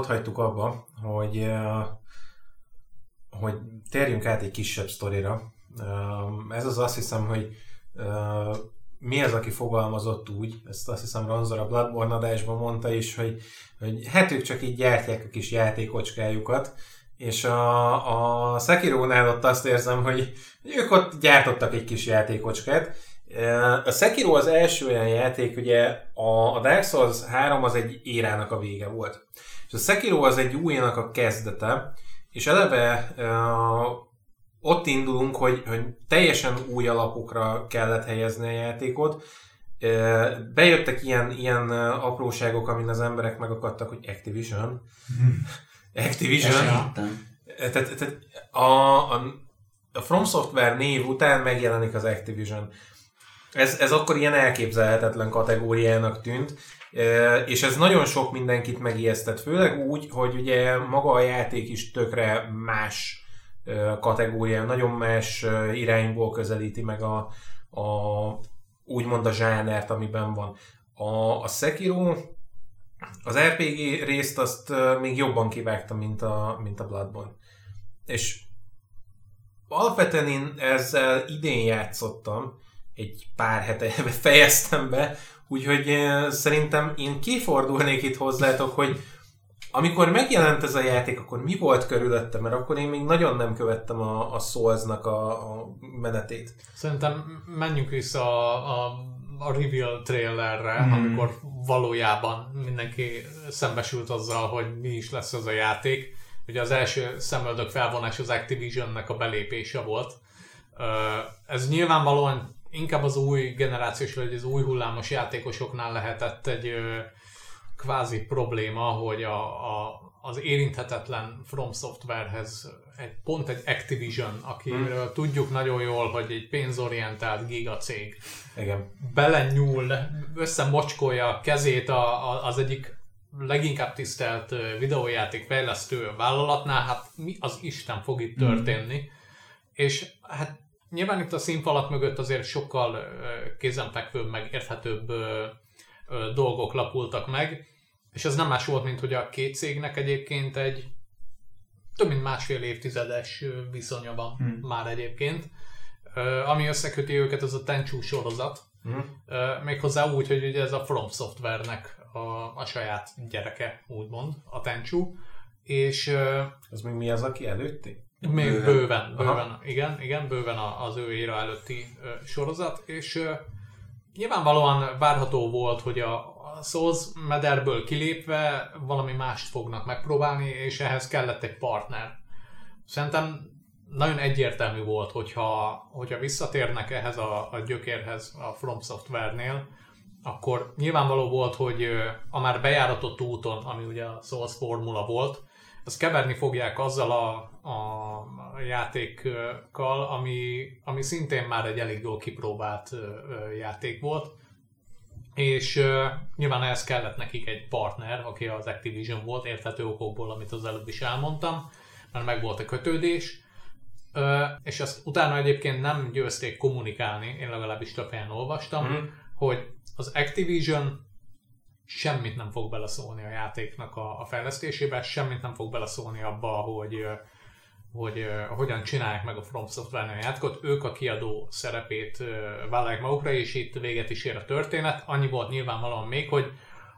ott hagytuk abba, hogy, hogy térjünk át egy kisebb sztorira. Ez az azt hiszem, hogy mi az, aki fogalmazott úgy, ezt azt hiszem Ranzor a Bloodborne adásban mondta is, hogy, hogy hát ők csak így gyártják a kis játékocskájukat, és a, a Sekiro-nál ott azt érzem, hogy ők ott gyártottak egy kis játékocskát. A Sekiro az első olyan játék, ugye a Dark Souls 3 az egy érának a vége volt. És a Sekiro az egy újjának a kezdete, és eleve uh, ott indulunk, hogy, hogy teljesen új alapokra kellett helyezni a játékot. Uh, bejöttek ilyen, ilyen apróságok, amin az emberek megakadtak, hogy Activision. Activision. Tehát, tehát a, a, a From Software név után megjelenik az Activision. Ez, ez akkor ilyen elképzelhetetlen kategóriának tűnt, és ez nagyon sok mindenkit megijesztett, főleg úgy, hogy ugye maga a játék is tökre más kategória, nagyon más irányból közelíti meg a, a úgymond a zsánert, amiben van. A, a Sekiro az RPG részt azt még jobban kivágta, mint a, mint a Bloodborne. És alapvetően én ezzel idén játszottam, egy pár hete fejeztem be, úgyhogy szerintem én kifordulnék itt hozzátok, hogy amikor megjelent ez a játék, akkor mi volt körülötte? Mert akkor én még nagyon nem követtem a, a Souls-nak a, a menetét. Szerintem menjünk vissza a, a, a reveal trailerre, hmm. amikor valójában mindenki szembesült azzal, hogy mi is lesz ez a játék. Ugye az első szemöldök felvonás az Activision-nek a belépése volt. Ez nyilvánvalóan inkább az új generációs, vagy az új hullámos játékosoknál lehetett egy kvázi probléma, hogy a, a, az érinthetetlen From Softwarehez egy, pont egy Activision, akiről hmm. tudjuk nagyon jól, hogy egy pénzorientált gigacég Igen. belenyúl, összemocskolja a kezét a, a, az egyik leginkább tisztelt videójáték fejlesztő vállalatnál, hát mi az Isten fog itt hmm. történni. Mm. És hát nyilván itt a színfalak mögött azért sokkal kézenfekvőbb, meg érthetőbb dolgok lapultak meg, és ez nem más volt, mint hogy a két cégnek egyébként egy több mint másfél évtizedes viszonya van hmm. már egyébként. Ami összeköti őket, az a Tenchu sorozat. Hmm. Méghozzá úgy, hogy ugye ez a From Software-nek a, a saját gyereke, úgymond, a Tenchu. És... Az még mi az, aki előtti? Még bőven, bőven, bőven igen, igen, bőven az ő éra előtti sorozat, és nyilvánvalóan várható volt, hogy a, a Souls mederből kilépve valami mást fognak megpróbálni, és ehhez kellett egy partner. Szerintem nagyon egyértelmű volt, hogyha, hogyha visszatérnek ehhez a, a gyökérhez a From Software-nél, akkor nyilvánvaló volt, hogy a már bejáratott úton, ami ugye a Souls formula volt, azt keverni fogják azzal a, a játékkal, ami, ami szintén már egy elég jól kipróbált játék volt, és uh, nyilván ehhez kellett nekik egy partner, aki az Activision volt, érthető okokból, amit az előbb is elmondtam, mert meg volt a kötődés, uh, és azt utána egyébként nem győzték kommunikálni, én legalábbis több helyen olvastam, mm. hogy az Activision semmit nem fog beleszólni a játéknak a, a fejlesztésébe, semmit nem fog beleszólni abba, hogy hogy hogyan csinálják meg a From Software-nél a játékot. Ők a kiadó szerepét vállalják magukra, és itt véget is ér a történet. Annyi volt nyilvánvalóan még, hogy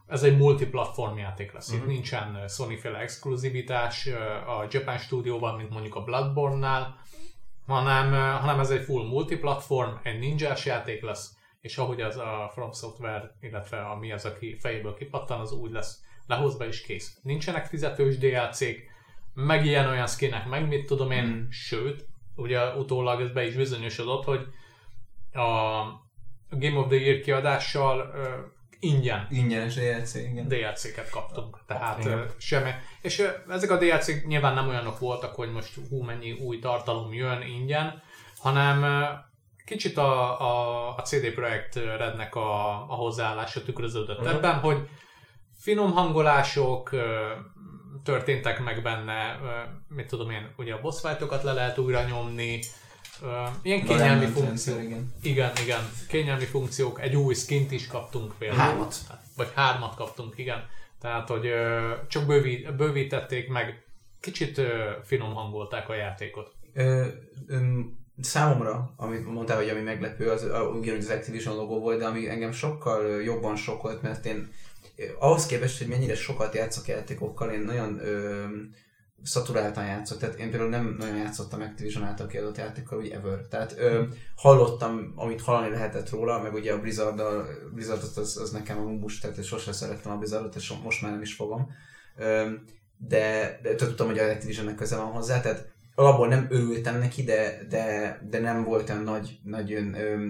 ez egy multiplatform játék lesz. Uh-huh. Itt nincsen Sony-féle exkluzivitás a Japan stúdióban, mint mondjuk a Bloodborne-nál, hanem, hanem ez egy full multiplatform, egy ninja játék lesz, és ahogy az a From Software, illetve ami az, aki fejéből kipattan, az úgy lesz lehozva és kész. Nincsenek fizetős DLC-k, meg ilyen olyan skinek, meg mit tudom én, mm. sőt, ugye utólag ez be is bizonyosodott, hogy a Game of the Year kiadással uh, ingyen. Ingyenes DLC, igen. DLC-ket kaptunk, tehát uh, semmi. És uh, ezek a DLC nyilván nem olyanok voltak, hogy most hú, mennyi új tartalom jön ingyen, hanem uh, kicsit a, a, a CD Projekt Rednek a, a hozzáállása tükröződött uh-huh. ebben, hogy finom hangolások, történtek meg benne, mit tudom én, ugye a boss fightokat le lehet újra nyomni, ilyen kényelmi funkciók. Igen. igen, igen, kényelmi funkciók, egy új skint is kaptunk például. Hármat. Vagy hármat kaptunk, igen. Tehát, hogy ö, csak bővít, bővítették meg, kicsit ö, finom hangolták a játékot. Ö, ö, számomra, amit mondtál, hogy ami meglepő, az ugyanúgy az Activision logó volt, de ami engem sokkal jobban sokkolt, mert én ahhoz képest, hogy mennyire sokat játszok játékokkal, én nagyon ö, szaturáltan játszok, tehát én például nem nagyon játszottam Activision által kiadott játékkal, úgy ever. Tehát ö, hallottam, amit hallani lehetett róla, meg ugye a Blizzard, Blizzardot az, az nekem a mumus, tehát sosem szerettem a Blizzardot, és most már nem is fogom. Ö, de, de tudtam, hogy a Activisionnek köze van hozzá, tehát alapból nem örültem neki, de, de, de nem volt olyan nagy, nagyon,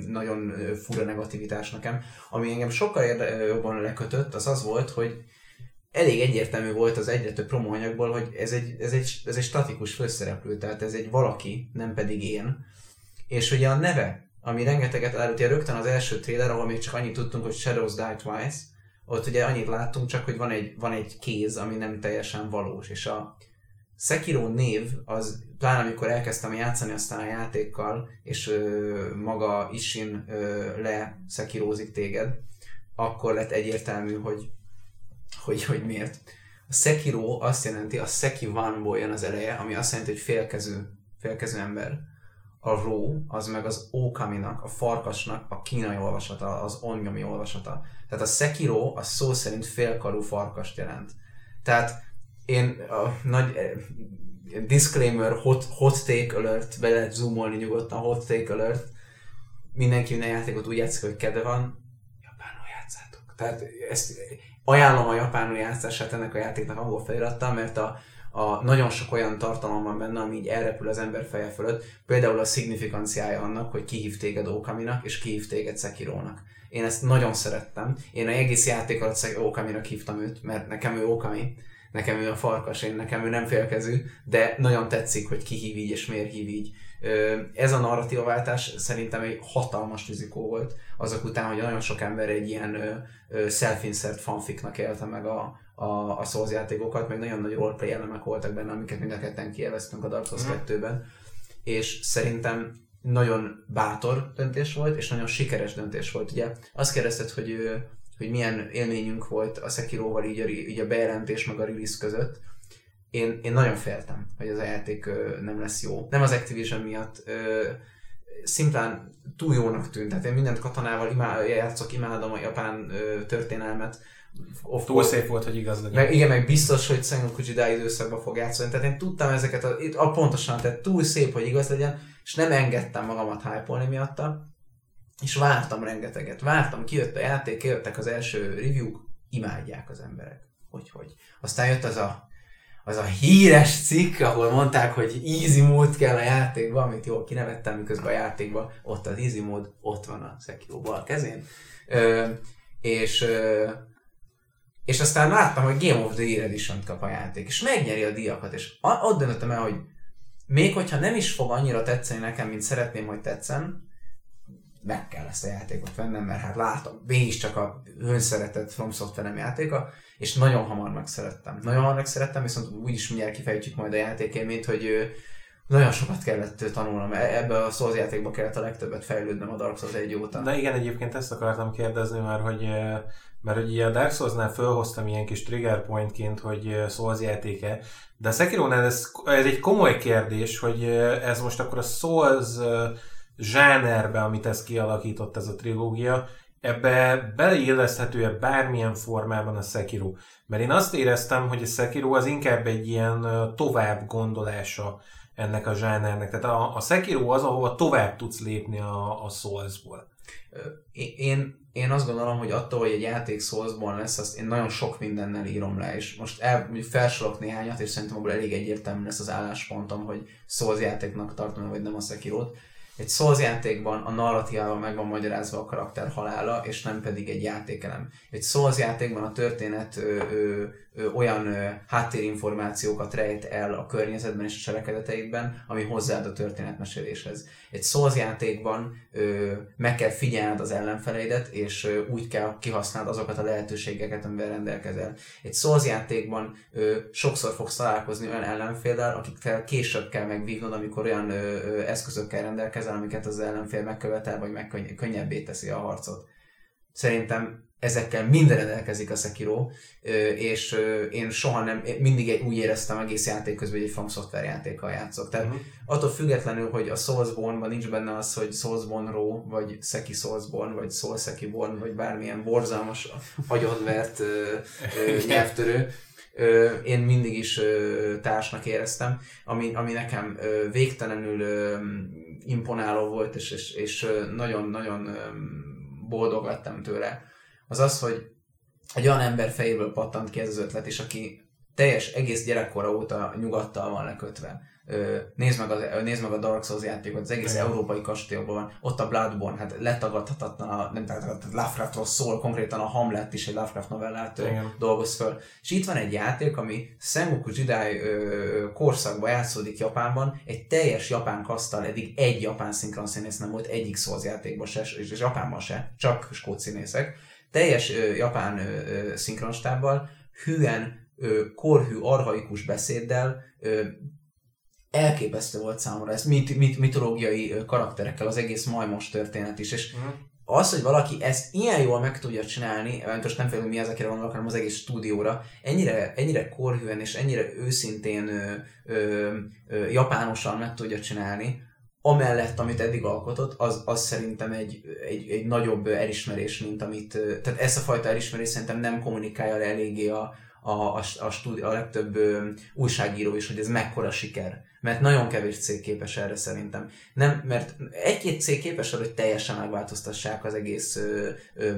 nagyon fura negativitás nekem. Ami engem sokkal jobban lekötött, az az volt, hogy elég egyértelmű volt az egyre több promóanyagból, hogy ez egy, ez, egy, ez egy statikus főszereplő, tehát ez egy valaki, nem pedig én. És ugye a neve, ami rengeteget elárult, rögtön az első trailer, ahol még csak annyit tudtunk, hogy Shadows Die Twice, ott ugye annyit láttunk, csak hogy van egy, van egy kéz, ami nem teljesen valós, és a Sekiro név, az pláne amikor elkezdtem játszani aztán a játékkal, és ö, maga Ishin ö, le Sekirozik téged, akkor lett egyértelmű, hogy, hogy, hogy miért. A Sekiro azt jelenti, a Seki Vanból jön az eleje, ami azt jelenti, hogy félkező, félkező ember. A Ró, az meg az Okaminak, a farkasnak a kínai olvasata, az onyomi olvasata. Tehát a Sekiro a szó szerint félkarú farkast jelent. Tehát én a nagy eh, disclaimer, hot, hot take alert, be lehet zoomolni nyugodtan, hot take alert, mindenki minden játékot úgy játszik, hogy kedve van, japánul játszátok. Tehát ezt ajánlom a japánul játszását ennek a játéknak angol felirattal, mert a, a nagyon sok olyan tartalom van benne, ami így elrepül az ember feje fölött. Például a szignificanciája annak, hogy kihív téged Okaminak, és kihív téged Sekirónak. Én ezt nagyon szerettem. Én a egész játék alatt Okaminak hívtam őt, mert nekem ő Okami nekem ő a farkas, én nekem ő nem félkezű, de nagyon tetszik, hogy ki hív így és miért hív így. Ez a narratíva váltás szerintem egy hatalmas rizikó volt, azok után, hogy nagyon sok ember egy ilyen self-insert fanficnak élte meg a, a, a Souls játékokat, meg nagyon nagy roleplay elemek voltak benne, amiket mind a ketten kielveztünk a Dark Souls 2-ben, mhm. és szerintem nagyon bátor döntés volt, és nagyon sikeres döntés volt. Ugye azt kérdezted, hogy hogy milyen élményünk volt a Sekiroval így a, így a bejelentés meg a release között. Én, én nagyon féltem, hogy az a játék ö, nem lesz jó. Nem az Activision miatt, ö, szimplán túl jónak tűnt. Tehát én mindent katonával imá, játszok, imádom a japán ö, történelmet. Of túl szép volt, hogy igaz legyen. Meg, igen, meg biztos, hogy Sengoku Jidai időszakban fog játszani. Tehát én tudtam ezeket, a, a pontosan, tehát túl szép, hogy igaz legyen, és nem engedtem magamat hype miatta és vártam rengeteget, vártam, kijött a játék, kijöttek az első review imádják az emberek. Hogy, hogy. Aztán jött az a, az a híres cikk, ahol mondták, hogy easy mód kell a játékban, amit jól kinevettem, miközben a játékban ott az easy mód, ott van a Sekiro bal kezén. Ö, és ö, és aztán láttam, hogy Game of the Year edition kap a játék, és megnyeri a díjakat, és ott döntöttem el, hogy még hogyha nem is fog annyira tetszeni nekem, mint szeretném, hogy tetszen, meg kell ezt a játékot vennem, mert hát látom, csak a önszeretett From Software játéka, és nagyon hamar megszerettem. Nagyon hamar megszerettem, viszont úgyis mindjárt kifejtjük majd a játékélményt, hogy nagyon sokat kellett tanulnom. E- ebbe a Souls játékba kellett a legtöbbet fejlődnem a Dark Souls egy óta. De igen, egyébként ezt akartam kérdezni, mert hogy mert hogy a Dark Souls-nál fölhoztam ilyen kis trigger pointként, hogy Souls játéke, de a Sekiro-nál ez, ez egy komoly kérdés, hogy ez most akkor a Souls zsánerbe, amit ez kialakított ez a trilógia, ebbe beleilleszthető-e bármilyen formában a Sekiro? Mert én azt éreztem, hogy a Sekiro az inkább egy ilyen tovább gondolása ennek a zsánernek. Tehát a, a Sekiro az, ahova tovább tudsz lépni a, a Soulsból. Én, én azt gondolom, hogy attól, hogy egy játék Soulsból lesz, azt én nagyon sok mindennel írom le, és most el, felsorolok néhányat, és szerintem abból elég egyértelmű lesz az álláspontom, hogy Souls játéknak tartom, vagy nem a Sekiro-t egy Souls a narratívával meg van magyarázva a karakter halála, és nem pedig egy játékelem. Egy Souls a történet ö, ö, ö, olyan ö, háttérinformációkat rejt el a környezetben és a cselekedeteidben, ami hozzáad a történetmeséléshez. Egy Souls játékban ö, meg kell figyelned az ellenfeleidet, és ö, úgy kell kihasználnod azokat a lehetőségeket, amivel rendelkezel. Egy Souls ö, sokszor fogsz találkozni olyan ellenféllel, akikkel később kell megvívnod, amikor olyan ö, ö, eszközökkel rendelkezel, amiket az ellenfél megkövetel, vagy meg könnyebbé teszi a harcot. Szerintem ezekkel minden rendelkezik a Sekiro, és én soha nem, mindig egy, úgy éreztem egész játék közben, hogy egy From Software játékkal játszok. Tehát uh-huh. attól függetlenül, hogy a Soulsborne-ban nincs benne az, hogy Soulsborne Raw, vagy Seki Soulsborne, vagy Soul Seki Born, vagy bármilyen borzalmas, agyonvert nyelvtörő, én mindig is társnak éreztem, ami, ami nekem végtelenül imponáló volt, és, és, és nagyon-nagyon boldog lettem tőle, az az, hogy egy olyan ember fejéből pattant ki ez az ötlet, és aki teljes egész gyerekkora óta nyugattal van lekötve. Nézd meg, az, nézd meg a Dark Souls játékot, az egész Igen. európai kastélyokban van. Ott a Bloodborne, hát letagadhatatlan, a, nem tehát Lovecraftról szól, konkrétan a Hamlet is egy Lovecraft novellát Igen. dolgoz föl. És itt van egy játék, ami Sengoku Jidai korszakban játszódik Japánban, egy teljes japán kasztal, eddig egy japán szinkron színész nem volt egyik Souls játékban se, és Japánban se, csak skót színészek. Teljes ö, japán szinkronstábbal, hűen ö, korhű, arhaikus beszéddel, ö, elképesztő volt számomra ez mit, mit, mitológiai karakterekkel az egész majmos történet is, és uh-huh. az, hogy valaki ezt ilyen jól meg tudja csinálni, most nem félünk mi ezekre gondolok, hanem az egész stúdióra, ennyire, ennyire korhűen és ennyire őszintén ö, ö, ö, japánosan meg tudja csinálni, amellett, amit eddig alkotott, az, az szerintem egy, egy, egy nagyobb elismerés, mint amit, tehát ezt a fajta elismerés szerintem nem kommunikálja le eléggé a, a, a, a, stúdi, a legtöbb ö, újságíró is, hogy ez mekkora siker. Mert nagyon kevés cég képes erre szerintem. Nem, mert egy-két cég képes arra, hogy teljesen megváltoztassák az egész ö, ö,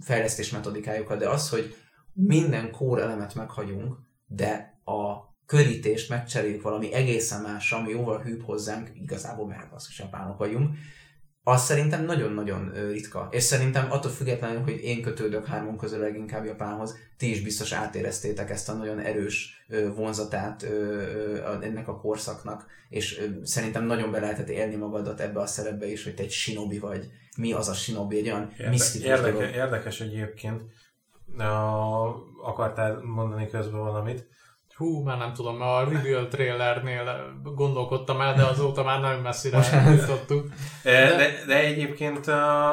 fejlesztés metodikájukat, de az, hogy minden core elemet meghagyunk, de a körítést megcseréljük valami egészen másra, ami jóval hűbb hozzánk, igazából mert az is japánok vagyunk, az szerintem nagyon-nagyon ritka. És szerintem attól függetlenül, hogy én kötődök hármon közül leginkább Japánhoz, ti is biztos átéreztétek ezt a nagyon erős vonzatát ennek a korszaknak, és szerintem nagyon be lehetett élni magadat ebbe a szerepbe is, hogy te egy shinobi vagy. Mi az a shinobi? Egy olyan Érde- misztikus érdeke, dolog. Érdekes egyébként. Akartál mondani közben valamit? Hú, már nem tudom, a reveal trailernél gondolkodtam el, de azóta már nagyon messzire jutottuk. De, de, de egyébként,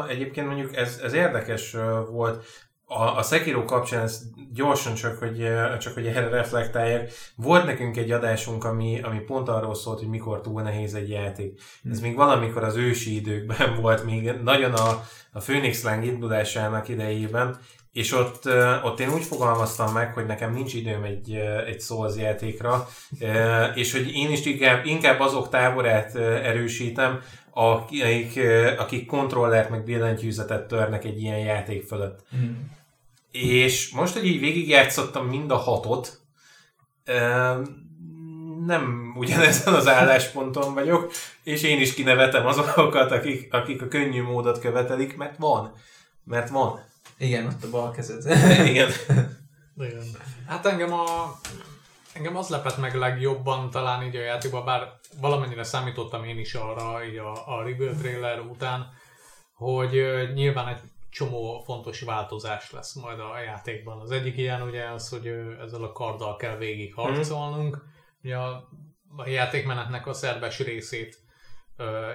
egyébként mondjuk ez, ez érdekes volt, a, a Sekiro kapcsán ez gyorsan csak, hogy, csak hogy erre reflektáljak. Volt nekünk egy adásunk, ami, ami pont arról szólt, hogy mikor túl nehéz egy játék. Ez hmm. még valamikor az ősi időkben volt, még nagyon a, a Phoenix Lang indulásának idejében, és ott, ott én úgy fogalmaztam meg, hogy nekem nincs időm egy, egy Souls játékra, és hogy én is inkább, inkább azok táborát erősítem, akik, akik kontrollert meg billentyűzetet törnek egy ilyen játék fölött. Mm. És most, hogy így végigjátszottam mind a hatot, nem ugyanezen az állásponton vagyok, és én is kinevetem azokat, akik, akik a könnyű módot követelik, mert van. Mert van. Igen, ott a bal kezed. Igen. Igen. Hát engem a engem az lepett meg legjobban talán így a játékban, bár valamennyire számítottam én is arra így a, a reveal trailer után, hogy nyilván egy csomó fontos változás lesz majd a játékban. Az egyik ilyen ugye az, hogy ezzel a karddal kell végig harcolnunk. Mm. Ugye a, a játékmenetnek a szerves részét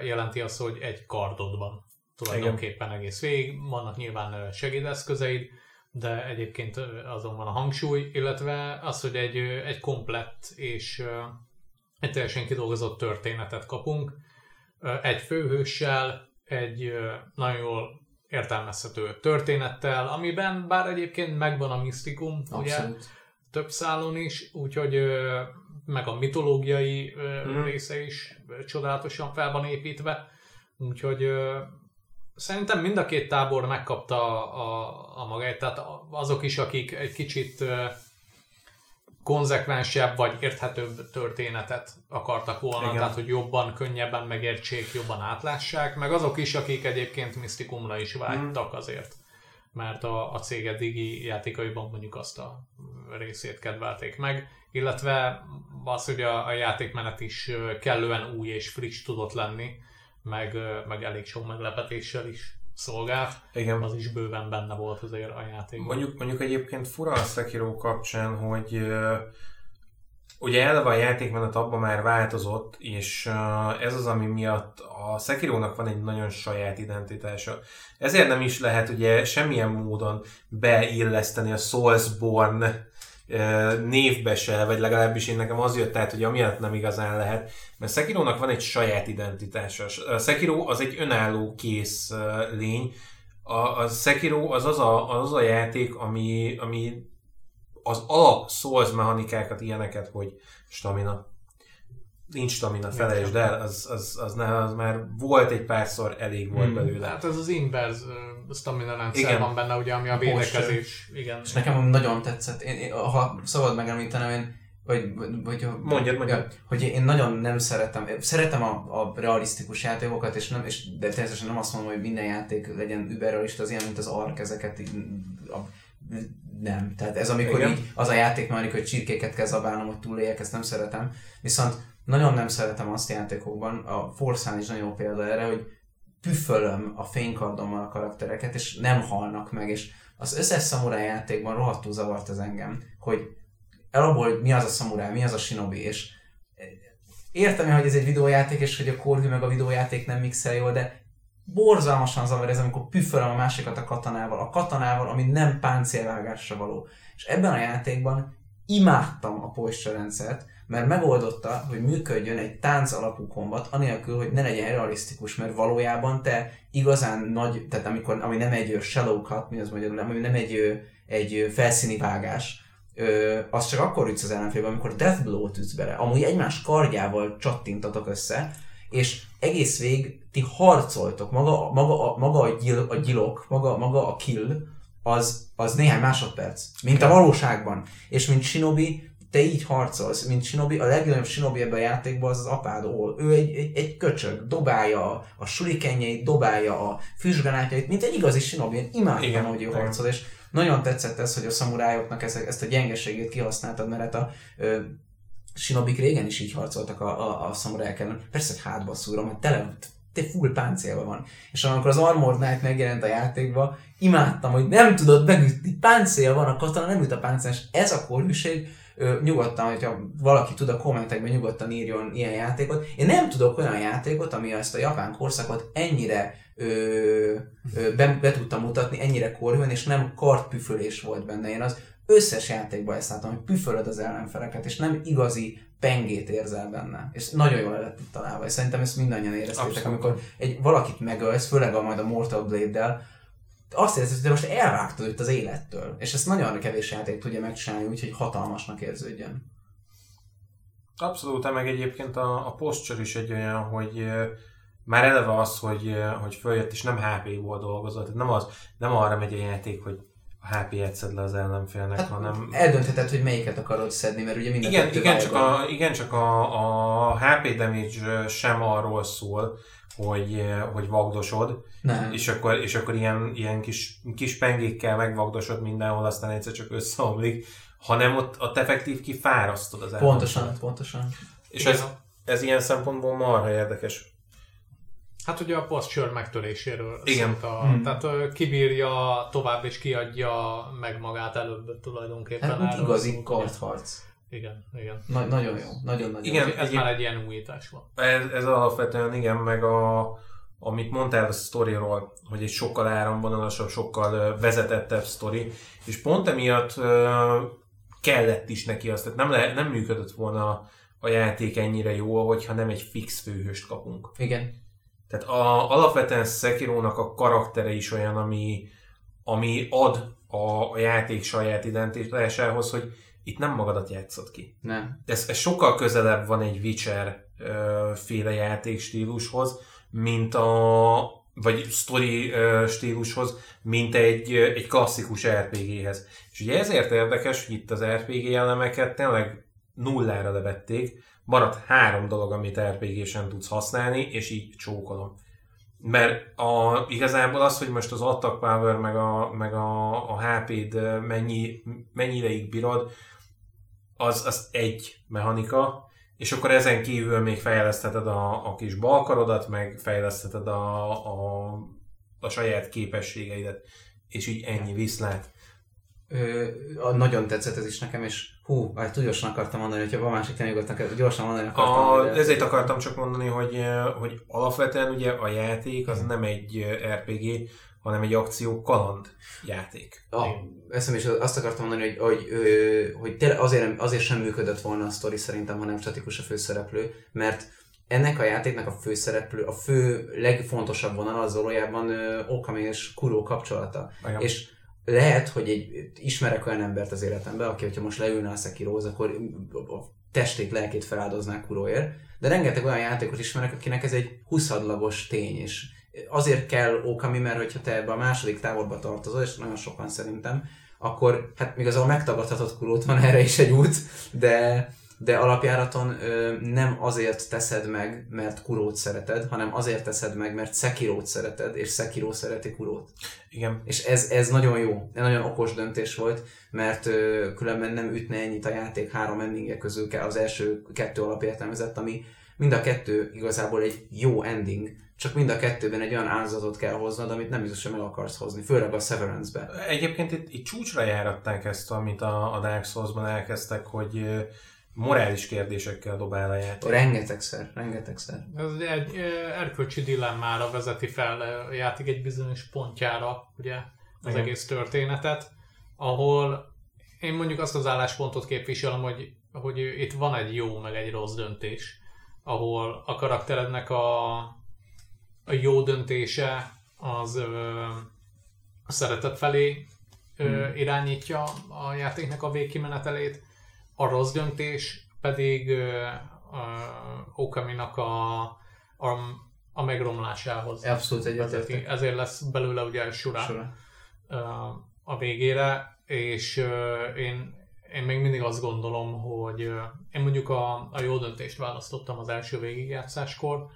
jelenti az, hogy egy kardod van tulajdonképpen Igen. egész végig. Vannak nyilván segédeszközeid, de egyébként azon van a hangsúly, illetve az, hogy egy, egy komplett és egy teljesen kidolgozott történetet kapunk. Egy főhőssel, egy nagyon jól értelmezhető történettel, amiben bár egyébként megvan a misztikum, ugye, több szálon is, úgyhogy meg a mitológiai mm. része is csodálatosan fel van építve, úgyhogy Szerintem mind a két tábor megkapta a, a, magáit, tehát azok is, akik egy kicsit konzekvensebb vagy érthetőbb történetet akartak volna, Igen. tehát hogy jobban, könnyebben megértsék, jobban átlássák, meg azok is, akik egyébként misztikumra is vágytak mm. azért, mert a, a cég eddigi játékaiban mondjuk azt a részét kedvelték meg, illetve az, hogy a, a játékmenet is kellően új és friss tudott lenni, meg, meg elég sok meglepetéssel is szolgált. Igen. Az is bőven benne volt azért a játékban. Mondjuk, mondjuk egyébként fura a Sekiro kapcsán, hogy ugye eleve a játékmenet abban már változott, és ez az, ami miatt a Sekirónak van egy nagyon saját identitása. Ezért nem is lehet ugye semmilyen módon beilleszteni a Soulsborne névbe se, vagy legalábbis én nekem az jött át, hogy amiatt nem igazán lehet, mert Sekirónak van egy saját identitása. A Sekiro az egy önálló kész lény, a, a Sekiro az az a, az a játék, ami, ami az alap Souls mechanikákat, ilyeneket, hogy stamina, nincs stamina, felejtsd el, az, az, az, ne, az már volt egy párszor, elég volt hmm. belőle. Hát ez az inverse uh, stamina rendszer van benne, ugye, ami a védekezés. Igen. És nekem nagyon tetszett, én, én, ha szabad megemlítenem, én vagy, vagy, mondjad, mondjad. Ja, hogy én nagyon nem szeretem, szeretem a, a realisztikus játékokat, és nem, és, de természetesen nem azt mondom, hogy minden játék legyen überrealista, az ilyen, mint az Ark, ezeket a, nem. Tehát ez amikor Igen. így az a játék már, hogy csirkéket kell zabálnom, hogy túléljek, ezt nem szeretem. Viszont nagyon nem szeretem azt játékokban, a Forszán is nagyon példa erre, hogy püfölöm a fénykardommal a karaktereket, és nem halnak meg, és az összes szamuráj játékban rohadtul zavart az engem, hogy elabból, hogy mi az a szamuráj, mi az a shinobi, és értem hogy ez egy videójáték, és hogy a korhű meg a videójáték nem mixel jól, de borzalmasan zavar ez, amikor püfölöm a másikat a katanával, a katanával, ami nem páncélvágásra való. És ebben a játékban imádtam a posture rendszert, mert megoldotta, hogy működjön egy tánc alapú kombat, anélkül, hogy ne legyen realisztikus, mert valójában te igazán nagy, tehát amikor, ami nem egy shallow cut, mi az magyarul, ami nem egy, egy felszíni vágás, ö, az csak akkor ütsz az ellenfélbe, amikor Death Blow-t ütsz bele. Amúgy egymás kardjával csattintatok össze, és egész vég ti harcoltok, maga, maga, maga a, gyil, a gyilok, maga, maga a kill, az, az néhány másodperc, mint a valóságban. És mint Shinobi, te így harcolsz, mint Shinobi, a legnagyobb Shinobi ebben a játékban az az apád All. Ő egy, egy, egy köcsög, dobálja a, a surikenjeit, dobálja a füstgranátjait, mint egy igazi Shinobi. Én imádtam, hogy ő harcol, és nagyon tetszett ez, hogy a szamurájoknak ezt, ezt a gyengeségét kihasználtad, mert hát a ö, Sinobik régen is így harcoltak a, a, a szamurájok ellen. Persze, hogy hátba szúrom, mert tele, te full páncélva van. És amikor az Armored Knight megjelent a játékba, imádtam, hogy nem tudod megütni, páncél van, a katona nem üt a páncél, és ez a korűség, nyugodtan, hogyha valaki tud a kommentekben nyugodtan írjon ilyen játékot. Én nem tudok olyan játékot, ami ezt a japán korszakot ennyire ö, ö, be, be tudta mutatni, ennyire korhűen, és nem kartpüfölés volt benne. Én az összes játékban ezt látom, hogy püfölöd az ellenfeleket, és nem igazi pengét érzel benne. És nagyon jól lett itt találva, és szerintem ezt mindannyian éreztétek, Abszolút. amikor egy valakit megölsz, főleg a majd a Mortal Blade-del, azt érzed, hogy most elvágtad itt az élettől. És ezt nagyon kevés játék tudja megcsinálni, úgyhogy hatalmasnak érződjön. Abszolút, meg egyébként a, a posture is egy olyan, hogy már eleve az, hogy, hogy följött, és nem HP-ból dolgozott, tehát nem, az, nem arra megy a játék, hogy a HP-et szed le az ellenfélnek, hát hanem... Eldöntheted, hogy melyiket akarod szedni, mert ugye minden igen, igen, csak a, igen, csak a, a HP damage sem arról szól, hogy, hogy vagdosod, Nem. és akkor, és akkor ilyen, ilyen kis, kis pengékkel megvagdosod mindenhol, aztán egyszer csak összeomlik, hanem ott, ott effektív kifárasztod az ellenfél. Pontosan, pontosan. És ez, ez ilyen szempontból marha érdekes. Hát ugye a posture megtöréséről Igen. A, hmm. Tehát kibírja tovább és kiadja meg magát előbb tulajdonképpen. Hát igazi kartharc. Igen, igen. Na, nagyon jó, nagyon-nagyon Igen, ez egy, már egy ilyen újítás van. Ez, ez alapvetően igen, meg a, amit mondtál a sztoriról, hogy egy sokkal áramvonalasabb, sokkal vezetettebb sztori, és pont emiatt kellett is neki azt, tehát nem, le, nem működött volna a játék ennyire jó, hogyha nem egy fix főhőst kapunk. Igen. Tehát a, alapvetően Sekirónak a karaktere is olyan, ami, ami ad a, a játék saját identitásához, hogy itt nem magadat játszott ki. Nem. Ez, ez sokkal közelebb van egy Witcher ö, féle játékstílushoz, mint a vagy story ö, stílushoz, mint egy, egy klasszikus RPG-hez. És ugye ezért érdekes, hogy itt az RPG elemeket tényleg nullára levették, maradt három dolog, amit RPG-sen tudsz használni, és így csókolom. Mert a, igazából az, hogy most az attack power meg a, meg a, a HP-d mennyi, mennyi ideig bírod, az, az egy mechanika, és akkor ezen kívül még fejlesztheted a, a kis balkarodat, meg fejlesztheted a, a, a saját képességeidet, és így ennyi viszlát. Ö, nagyon tetszett ez is nekem, és hú, hát túl gyorsan akartam mondani, hogyha van másik nyugodtan, gyorsan mondani akartam. A, de- ezért akartam csak mondani, hogy, hogy alapvetően ugye a játék az nem egy RPG, hanem egy akció kaland játék. A, eszem is azt akartam mondani, hogy, hogy, hogy tényleg azért, azért sem működött volna a sztori szerintem, hanem statikus a főszereplő, mert ennek a játéknak a főszereplő, a fő legfontosabb vonal az valójában Okami és Kuro kapcsolata. Igen. És lehet, hogy egy, ismerek olyan embert az életemben, aki, hogyha most leülne a Sekirohoz, akkor a testét, lelkét feláldoznák Kuroért, de rengeteg olyan játékot ismerek, akinek ez egy huszadlagos tény, és azért kell Okami, mert hogyha te ebbe a második táborba tartozol, és nagyon sokan szerintem, akkor hát igazából megtagadhatott Kurót, van erre is egy út, de, de alapjáraton ö, nem azért teszed meg, mert Kurót szereted, hanem azért teszed meg, mert Sekirót szereted, és Sekiro szereti Kurót. Igen. És ez, ez nagyon jó, nagyon okos döntés volt, mert ö, különben nem ütne ennyit a játék három endingje közül az első kettő alapértelmezett, ami mind a kettő igazából egy jó ending, csak mind a kettőben egy olyan áldozatot kell hoznod, amit nem biztos, hogy meg akarsz hozni, főleg a Severance-be. Egyébként itt, itt csúcsra járatták ezt, amit a, a Dark Souls-ban elkezdtek, hogy morális kérdésekkel dobál a játék. Rengetegszer, rengetegszer. Ez egy erkölcsi dilemmára vezeti fel a játék egy bizonyos pontjára, ugye, az Igen. egész történetet, ahol én mondjuk azt az álláspontot képviselem, hogy, hogy itt van egy jó, meg egy rossz döntés, ahol a karakterednek a, a jó döntése az ö, a szeretet felé ö, irányítja a játéknak a végkimenetelét, a rossz döntés pedig Okaminak a, a, a megromlásához Abszolút egyetértek. Ezért lesz belőle ugye sura Sora. ö, a végére, és én, én még mindig azt gondolom, hogy én mondjuk a, a jó döntést választottam az első végigjátszáskor,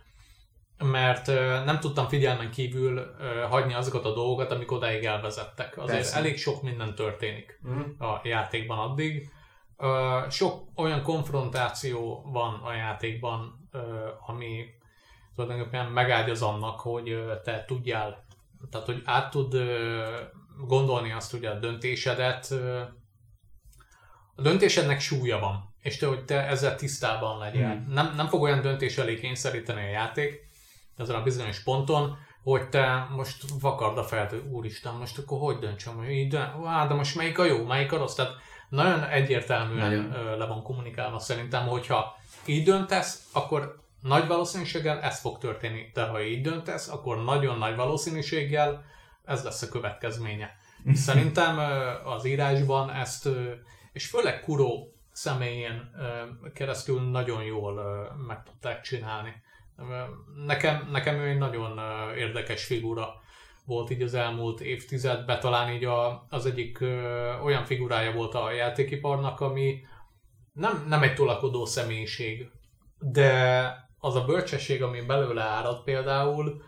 mert nem tudtam figyelmen kívül hagyni azokat a dolgokat, amik odáig elvezettek. Azért Persze. elég sok minden történik Mhm. a játékban addig. Sok olyan konfrontáció van a játékban, ö, ami tulajdonképpen megágyaz annak, hogy te tudjál, tehát hogy át tud gondolni azt, hogy a döntésedet, a döntésednek súlya van, és te, hogy te ezzel tisztában legyél. Hmm. Nem, nem fog olyan döntés elé kényszeríteni a játék ezen a bizonyos ponton, hogy te most vakard a fel, hogy úristen, most akkor hogy döntsem, hogy így dönt, Á, de most melyik a jó, melyik a rossz, tehát nagyon egyértelműen Nagyon. le van kommunikálva szerintem, hogyha így döntesz, akkor nagy valószínűséggel ez fog történni, de ha így döntesz, akkor nagyon nagy valószínűséggel ez lesz a következménye. Szerintem az írásban ezt, és főleg Kuro személyén keresztül nagyon jól meg tudták csinálni. Nekem, nekem ő egy nagyon érdekes figura volt így az elmúlt évtizedben, talán így a, az egyik ö, olyan figurája volt a játékiparnak, ami nem, nem egy tolakodó személyiség, de az a bölcsesség, ami belőle árad például,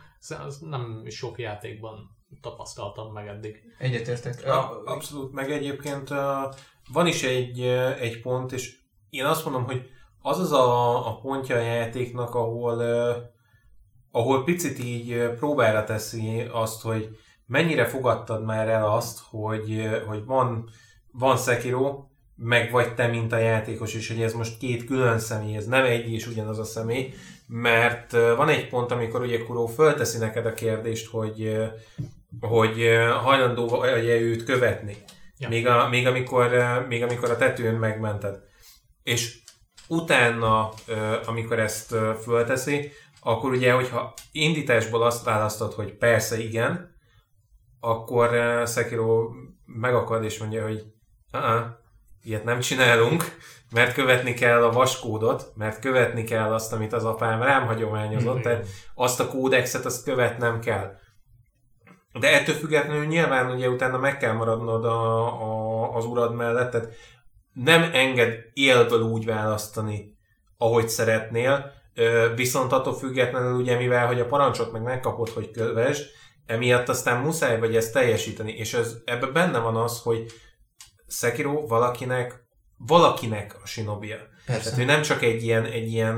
az nem sok játékban tapasztaltam meg eddig. Egyetértek. A, abszolút, meg egyébként van is egy, egy pont, és én azt mondom, hogy az az a, a pontja a játéknak, ahol, uh, ahol picit így próbára teszi azt, hogy mennyire fogadtad már el azt, hogy, hogy van, van Sekiro, meg vagy te, mint a játékos, és hogy ez most két külön személy, ez nem egy és ugyanaz a személy, mert van egy pont, amikor ugye Kuro fölteszi neked a kérdést, hogy hogy hajlandó vagy-e őt követni. Ja. Még, a, még, amikor, még amikor a tetőn megmented. És utána, amikor ezt fölteszi, akkor ugye, hogyha indításból azt választod, hogy persze igen, akkor Sekiro megakad és mondja, hogy uh ilyet nem csinálunk, mert követni kell a vaskódot, mert követni kell azt, amit az apám rám hagyományozott, tehát azt a kódexet, azt követnem kell. De ettől függetlenül nyilván ugye utána meg kell maradnod a, a, az urad mellett, tehát nem enged élből úgy választani, ahogy szeretnél, viszont attól függetlenül ugye, mivel hogy a parancsot meg megkapod, hogy kövesd, emiatt aztán muszáj vagy ezt teljesíteni, és ez, ebben benne van az, hogy Sekiro valakinek, valakinek a sinobia. Persze. Tehát ő nem csak egy ilyen, egy ilyen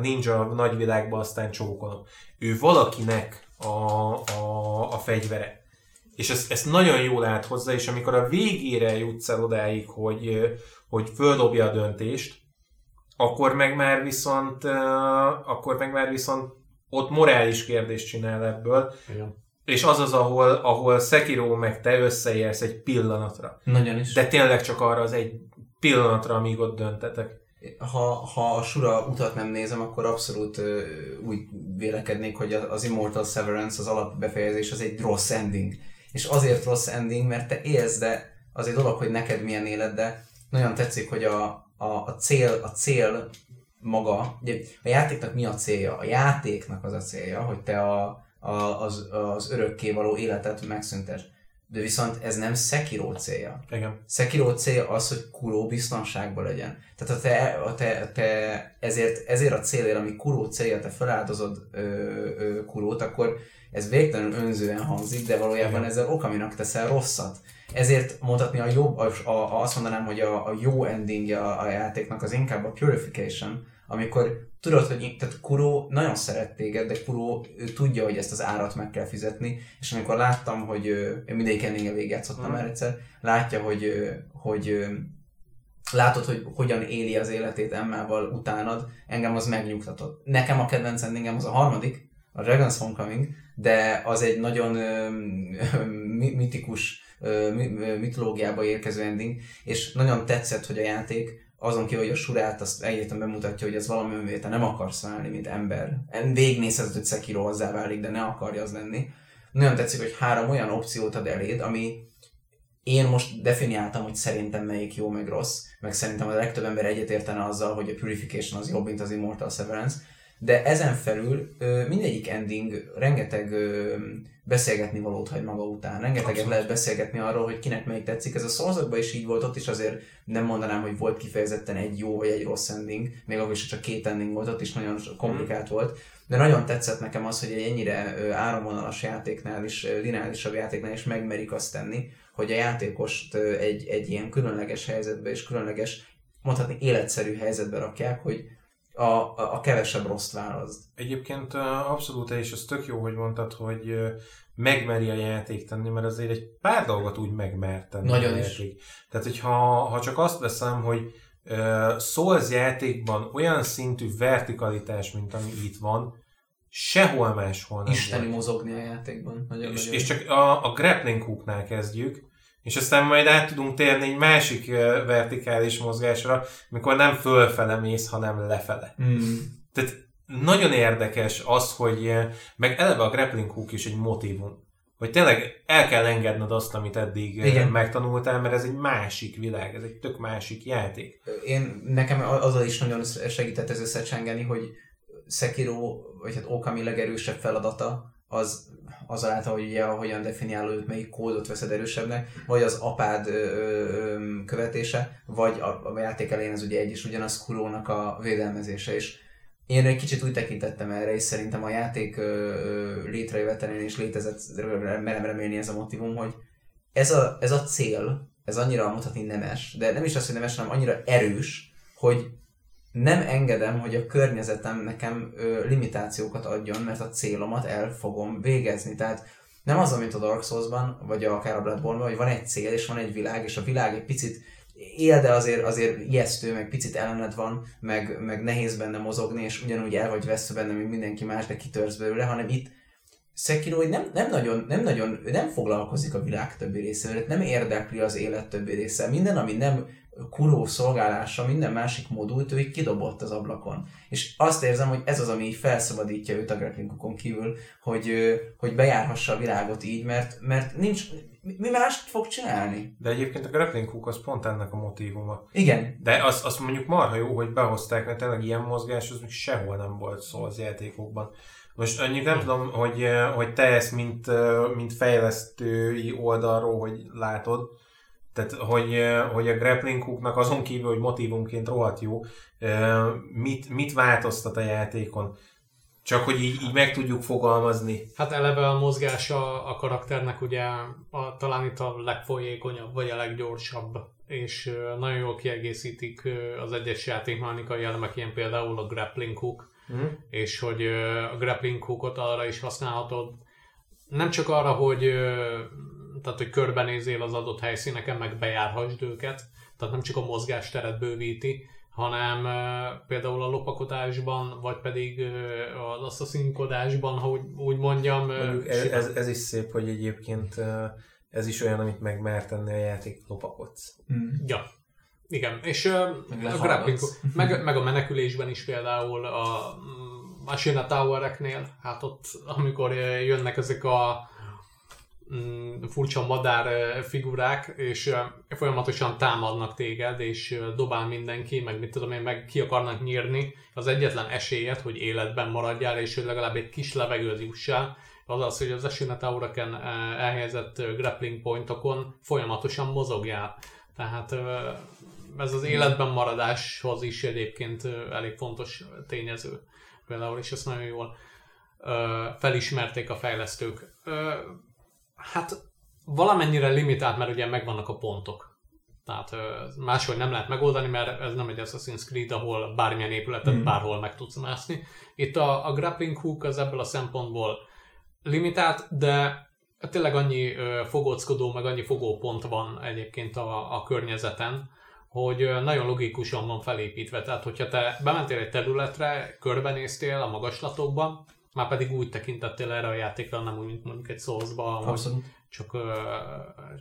ninja nagyvilágba aztán csókolom. Ő valakinek a, a, a fegyvere. És ezt, ezt nagyon jól lát hozzá, és amikor a végére jutsz el odáig, hogy, hogy földobja a döntést, akkor meg már viszont, akkor meg már viszont ott morális kérdést csinál ebből. Igen. És az az, ahol, ahol Sekiro meg te összeérsz egy pillanatra. Nagyon is. De tényleg csak arra az egy pillanatra, amíg ott döntetek. Ha, ha a Sura utat nem nézem, akkor abszolút uh, úgy vélekednék, hogy az Immortal Severance, az alapbefejezés, az egy rossz ending. És azért rossz ending, mert te élsz, de az egy dolog, hogy neked milyen éled, de nagyon tetszik, hogy a, a, a, cél, a cél maga, ugye a játéknak mi a célja? A játéknak az a célja, hogy te a, a, az, az örökké való életet megszüntes. De viszont ez nem Sekiro célja. Igen. Sekiro célja az, hogy Kuro biztonságban legyen. Tehát a te, a te, te ezért, ezért a célért, ami Kuro célja, te feláldozod ö, ö, Kurót, akkor ez végtelenül önzően hangzik, de valójában Igen. ezzel Okaminak teszel rosszat. Ezért mondhatni a jobb, a, a, azt mondanám, hogy a, a jó endingje a, a játéknak az inkább a Purification, amikor tudod, hogy tehát Kuro nagyon szeret téged, de Kuro ő tudja, hogy ezt az árat meg kell fizetni, és amikor láttam, hogy én mindegyik endinggel végigjátszottam mm. már egyszer, látja, hogy, hogy látod, hogy hogyan éli az életét Emmával utánad, engem az megnyugtatott. Nekem a kedvenc endingem az a harmadik, a Dragon's Homecoming, de az egy nagyon ö, mitikus ö, mitológiába érkező ending, és nagyon tetszett, hogy a játék azon ki, hogy a surát azt egyértelműen bemutatja, hogy ez valami önvé, te nem akarsz válni, mint ember. Végignézheted, hogy Sekiro hozzá válik, de ne akarja az lenni. Nagyon tetszik, hogy három olyan opciót ad eléd, ami én most definiáltam, hogy szerintem melyik jó, meg rossz, meg szerintem a legtöbb ember egyetértene azzal, hogy a Purification az jobb, mint az Immortal Severance, de ezen felül mindegyik ending rengeteg beszélgetni valót hagy maga után. Rengeteget Abszolút. lehet beszélgetni arról, hogy kinek melyik tetszik. Ez a szorzatban is így volt, ott is azért nem mondanám, hogy volt kifejezetten egy jó vagy egy rossz ending, még akkor is csak két ending volt, ott is nagyon komplikált volt. De nagyon tetszett nekem az, hogy egy ennyire áramvonalas játéknál is, lineárisabb játéknál is megmerik azt tenni, hogy a játékost egy, egy ilyen különleges helyzetbe és különleges, mondhatni életszerű helyzetbe rakják, hogy a, a, a kevesebb rossz választ. Egyébként abszolút, és ez tök jó, hogy mondtad, hogy megmeri a játék tenni, mert azért egy pár dolgot úgy megmert tenni. Nagyon is. Játék. Tehát, hogyha ha csak azt veszem, hogy uh, Souls játékban olyan szintű vertikalitás, mint ami itt van, sehol máshol nem Isteni volt. mozogni a játékban. Nagyon és, és csak a, a grappling hooknál kezdjük, és aztán majd át tudunk térni egy másik vertikális mozgásra, amikor nem fölfele mész, hanem lefele. Mm. Tehát nagyon érdekes az, hogy meg eleve a grappling hook is egy motivum. Hogy tényleg el kell engedned azt, amit eddig Igen. megtanultál, mert ez egy másik világ, ez egy tök másik játék. Én, nekem azzal is nagyon segített ez összecsengeni, hogy Sekiro, vagy hát Okami legerősebb feladata, az azáltal, hogy ugye hogyan definiálod, melyik kódot veszed erősebbnek, vagy az apád ö, ö, követése, vagy a, a játék elején ez ugye egy is ugyanaz Kurónak a védelmezése is. Én egy kicsit úgy tekintettem erre, és szerintem a játék létrejövetelén is létezett, merem remélni ez a motivum, hogy ez a, ez a cél, ez annyira mutatni nemes, de nem is az, hogy nemes, hanem annyira erős, hogy nem engedem, hogy a környezetem nekem ö, limitációkat adjon, mert a célomat el fogom végezni. Tehát nem az, mint a Dark Souls-ban, vagy akár a bloodborne hogy van egy cél, és van egy világ, és a világ egy picit él, de azért, azért ijesztő, meg picit ellened van, meg, meg nehéz benne mozogni, és ugyanúgy el vagy veszve benne, mint mindenki más, de kitörsz belőle, hanem itt Sekiro nem, nem, nagyon, nem nagyon, nem foglalkozik a világ többi részével, nem érdekli az élet többi része. Minden, ami nem kuró szolgálása, minden másik modult, ő így kidobott az ablakon. És azt érzem, hogy ez az, ami felszabadítja őt a grapplingokon kívül, hogy, hogy bejárhassa a világot így, mert, mert nincs, mi mást fog csinálni? De egyébként a grappling hook az pont ennek a motivuma. Igen. De azt, azt mondjuk marha jó, hogy behozták, mert tényleg ilyen mozgás az még sehol nem volt szó az játékokban. Most annyit nem hm. tudom, hogy, hogy te ezt mint, mint fejlesztői oldalról, hogy látod, tehát, hogy, hogy a grappling hooknak azon kívül, hogy motivumként rohadt jó, mit, mit változtat a játékon? Csak hogy így, így meg tudjuk fogalmazni. Hát eleve a mozgása a karakternek ugye a, talán itt a legfolyékonyabb, vagy a leggyorsabb, és nagyon jól kiegészítik az egyes játékmechanikai elemek, ilyen például a grappling hook, mm. és hogy a grappling hookot arra is használhatod, nem csak arra, hogy tehát hogy körbenézél az adott helyszíneken, meg bejárhassd őket, tehát nem csak a mozgásteret bővíti, hanem uh, például a lopakodásban, vagy pedig uh, az asszaszínkodásban, ha úgy, úgy mondjam. Mondjuk ez, ez, ez is szép, hogy egyébként ez is olyan, amit meg mer tenni a játék, lopakodsz. Mm. Ja, igen, és meg, a grappling, meg, meg a menekülésben is például a Machina Towereknél, hát ott amikor jönnek ezek a mm, furcsa madár figurák, és folyamatosan támadnak téged, és dobál mindenki, meg mit tudom én, meg ki akarnak nyírni, az egyetlen esélyed, hogy életben maradjál, és hogy legalább egy kis levegőt jussál, az az, hogy az Ashina Towereken elhelyezett grappling pointokon folyamatosan mozogjál. Tehát ez az életben maradáshoz is egyébként elég fontos tényező például, és ezt nagyon jól felismerték a fejlesztők. Hát valamennyire limitált, mert ugye megvannak a pontok. Tehát máshogy nem lehet megoldani, mert ez nem egy Assassin's Creed, ahol bármilyen épületet mm. bárhol meg tudsz mászni. Itt a, a grappling hook az ebből a szempontból limitált, de tényleg annyi fogóckodó, meg annyi fogópont van egyébként a, a környezeten, hogy nagyon logikusan van felépítve. Tehát, hogyha te bementél egy területre, körbenéztél a magaslatokban, már pedig úgy tekintettél erre a játékra, nem úgy, mint mondjuk egy szózba, csak,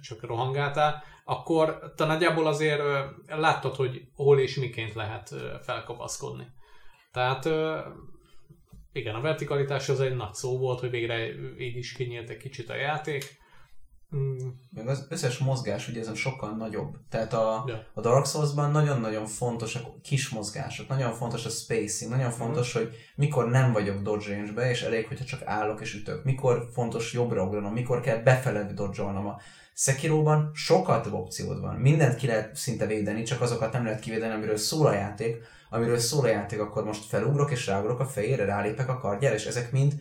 csak rohangáltál, akkor te nagyjából azért láttad, hogy hol és miként lehet felkapaszkodni. Tehát igen, a vertikalitás az egy nagy szó volt, hogy végre így is kinyílt egy kicsit a játék. Mm. Meg az összes mozgás ugye ezen sokkal nagyobb. Tehát a, yeah. a Dark Souls-ban nagyon-nagyon fontos a kis mozgások, nagyon fontos a spacing, nagyon fontos, mm. hogy mikor nem vagyok dodge range és elég, hogyha csak állok és ütök. Mikor fontos jobbra ugranom, mikor kell befele dodge A Sekiroban sokkal több opciód van. Mindent ki lehet szinte védeni, csak azokat nem lehet kivédeni, amiről szól a játék. Amiről szól a játék, akkor most felugrok és ráugrok a fejére, rálépek a kardjára, és ezek mind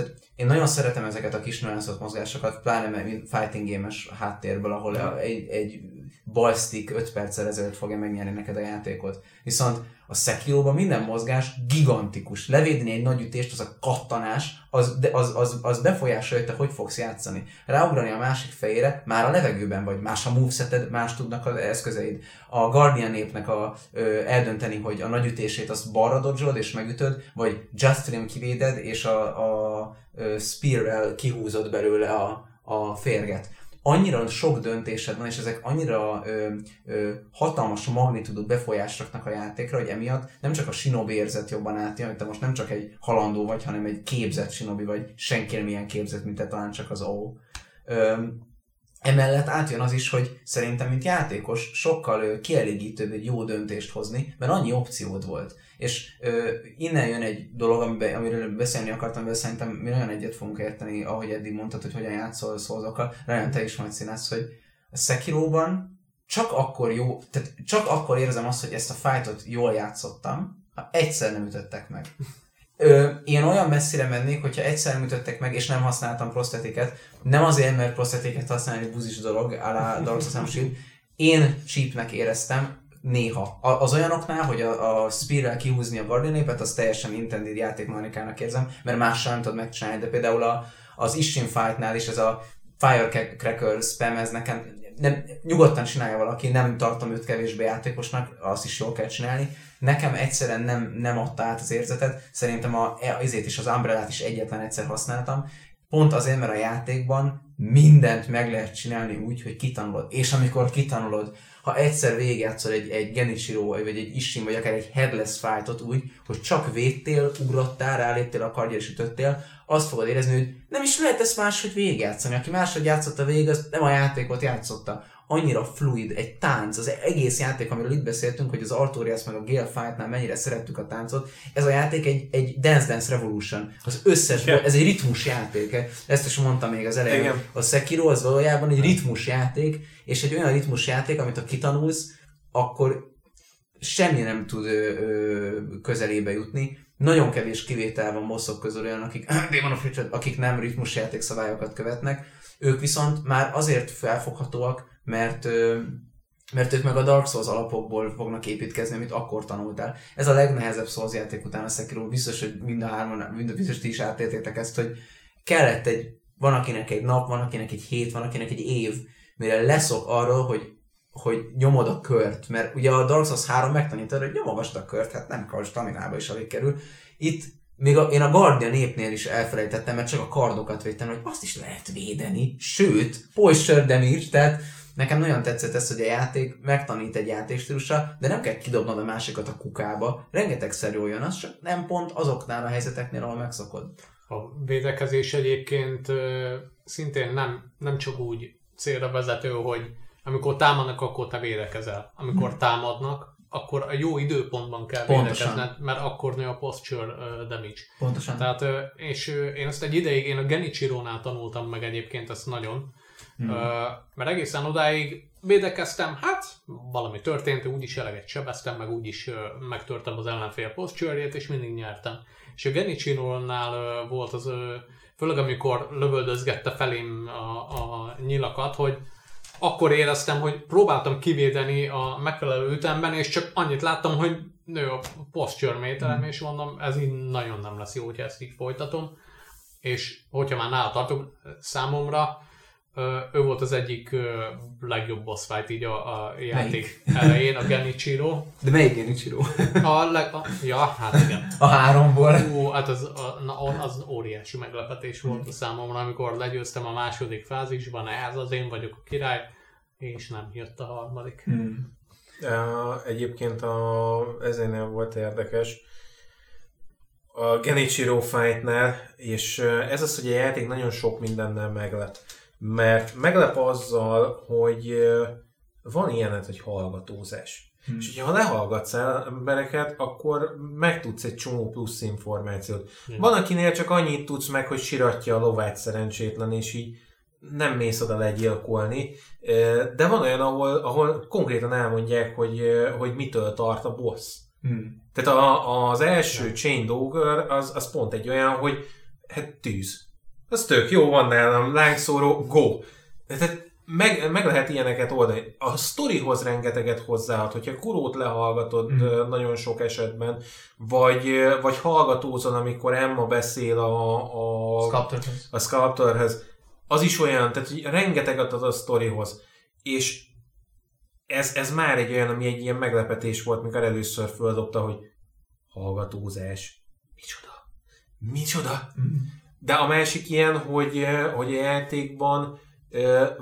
tehát én nagyon szeretem ezeket a kis nüanszott mozgásokat, pláne mert fighting game-es háttérből, ahol egy, egy ballstick 5 perccel ezelőtt fogja megnyerni neked a játékot. Viszont a Sekiro-ban minden mozgás gigantikus. Levédni egy nagy ütést, az a kattanás, az, az, az, az befolyásolja, hogy te hogy fogsz játszani. Ráugrani a másik fejére, már a levegőben vagy, más a moveseted, más tudnak az eszközeid. A Guardian népnek a, ö, eldönteni, hogy a nagy ütését azt balra dodzsolod és megütöd, vagy Just Trim kivéded, és a, a, a spear kihúzod belőle a, a férget annyira sok döntésed van, és ezek annyira ö, ö, hatalmas magnitudú befolyásoknak a játékra, hogy emiatt nem csak a shinobi érzet jobban átjön, hogy te most nem csak egy halandó vagy, hanem egy képzett shinobi vagy, senki nem ilyen képzett, mint te talán csak az O. Emellett átjön az is, hogy szerintem, mint játékos, sokkal kielégítőbb egy jó döntést hozni, mert annyi opciód volt. És ö, innen jön egy dolog, amiben, amiről beszélni akartam, de szerintem mi nagyon egyet fogunk érteni, ahogy eddig mondtad, hogy hogyan játszol szózokkal. Remélem te is majd színesz, hogy a Sekiroban csak akkor jó, tehát csak akkor érzem azt, hogy ezt a fightot jól játszottam, ha egyszer nem ütöttek meg. Ö, én olyan messzire mennék, hogyha egyszer nem ütöttek meg, és nem használtam prostetiket, nem azért, mert prostetiket használni buzis dolog, alá Dark Souls Én cheapnek éreztem, néha. Az olyanoknál, hogy a, a Spear-rel kihúzni a Guardian az teljesen intended játékmechanikának érzem, mert más sem tudod megcsinálni, de például a, az Ishin Fight-nál is ez a Firecracker spam, ez nekem nem, nyugodtan csinálja valaki, nem tartom őt kevésbé játékosnak, azt is jól kell csinálni. Nekem egyszerűen nem, nem adta át az érzetet, szerintem a, azért is az umbrella is egyetlen egyszer használtam, pont azért, mert a játékban mindent meg lehet csinálni úgy, hogy kitanulod. És amikor kitanulod, ha egyszer végigjátszol egy, egy Genichiro, vagy egy Ishin, vagy akár egy Headless fightot úgy, hogy csak védtél, ugrottál, ráléptél a kardja és ütöttél, azt fogod érezni, hogy nem is lehet ezt máshogy végigjátszani. Aki máshogy játszotta végig, az nem a játékot játszotta annyira fluid, egy tánc, az egész játék, amiről itt beszéltünk, hogy az Artorias meg a Gale Fight-nál mennyire szerettük a táncot, ez a játék egy, egy Dance Dance Revolution. Az összes, yeah. ez egy ritmus játék. Ezt is mondtam még az elején. Igen. A Sekiro az valójában egy ritmus játék, és egy olyan ritmus játék, amit ha kitanulsz, akkor semmi nem tud ö, ö, közelébe jutni. Nagyon kevés kivétel van moszok közül olyan, akik, akik nem ritmus játék szabályokat követnek. Ők viszont már azért felfoghatóak, mert mert ők meg a Dark Souls alapokból fognak építkezni, amit akkor tanultál. Ez a legnehezebb Souls játék után a Sekiro, biztos, hogy mind a hárman, mind a biztos ti is átéltétek ezt, hogy kellett egy van akinek egy nap, van akinek egy hét, van akinek egy év, mire leszok arról, hogy hogy nyomod a kört, mert ugye a Dark Souls 3 megtanítod, hogy nyomogasd a kört, hát nem kell, staminába is alig kerül. Itt még a, én a Guardian népnél is elfelejtettem, mert csak a kardokat védtem, hogy azt is lehet védeni, sőt, posture damage, tehát nekem nagyon tetszett ez, hogy a játék megtanít egy játékstílusra, de nem kell kidobnod a másikat a kukába, rengetegszer jól jön az, csak nem pont azoknál a helyzeteknél, ahol megszokod. A védekezés egyébként szintén nem, nem csak úgy célra vezető, hogy amikor támadnak, akkor te védekezel. Amikor hmm. támadnak, akkor a jó időpontban kell Pontosan. védekezned, mert akkor nő a posture uh, damage. Pontosan. Tehát, uh, és uh, én ezt egy ideig, én a Genichiro-nál tanultam meg egyébként ezt nagyon, hmm. uh, mert egészen odáig védekeztem, hát valami történt, úgyis eleget sebeztem, meg úgyis uh, megtörtem az ellenfél posture és mindig nyertem. És a Genichiro-nál uh, volt az, uh, főleg amikor lövöldözgette felém a, a nyilakat, hogy akkor éreztem, hogy próbáltam kivédeni a megfelelő ütemben, és csak annyit láttam, hogy nő a posture méterem, mm. és mondom, ez így nagyon nem lesz jó, hogyha ezt így folytatom. És hogyha már nála tartok, számomra ő volt az egyik legjobb boss fight így a, a játék melyik? elején, a Genichiro. De melyik Genichiro? A leg, a, ja, hát igen. A háromból. Ú, hát az, a, na, az óriási meglepetés volt a számomra, amikor legyőztem a második fázisban, ez az én vagyok a király, és nem jött a harmadik. Hmm. Egyébként a, ezénél volt érdekes, a Genichiro fightnál, és ez az, hogy a játék nagyon sok mindennel meglep mert meglep azzal, hogy van ilyen, hogy hallgatózás. Hmm. És hogyha lehallgatsz el embereket, akkor megtudsz egy csomó plusz információt. Hmm. Van, akinél csak annyit tudsz meg, hogy siratja a lovát szerencsétlen, és így nem mész oda legyilkolni, de van olyan, ahol, ahol konkrétan elmondják, hogy, hogy mitől tart a boss. Hmm. Tehát a, az első. Chain Dogger az, az pont egy olyan, hogy hát tűz az tök jó, van nálam lángszóró, go! Tehát meg, meg lehet ilyeneket oldani. A sztorihoz rengeteget hozzáad, hogyha kurót lehallgatod mm. nagyon sok esetben, vagy, vagy hallgatózon, amikor Emma beszél a, a, a Sculptorhez. Az is olyan, tehát hogy rengeteget ad a sztorihoz. És ez, ez már egy olyan, ami egy ilyen meglepetés volt, mikor először földobta, hogy hallgatózás. Micsoda? Micsoda? Mm. De a másik ilyen, hogy, hogy a játékban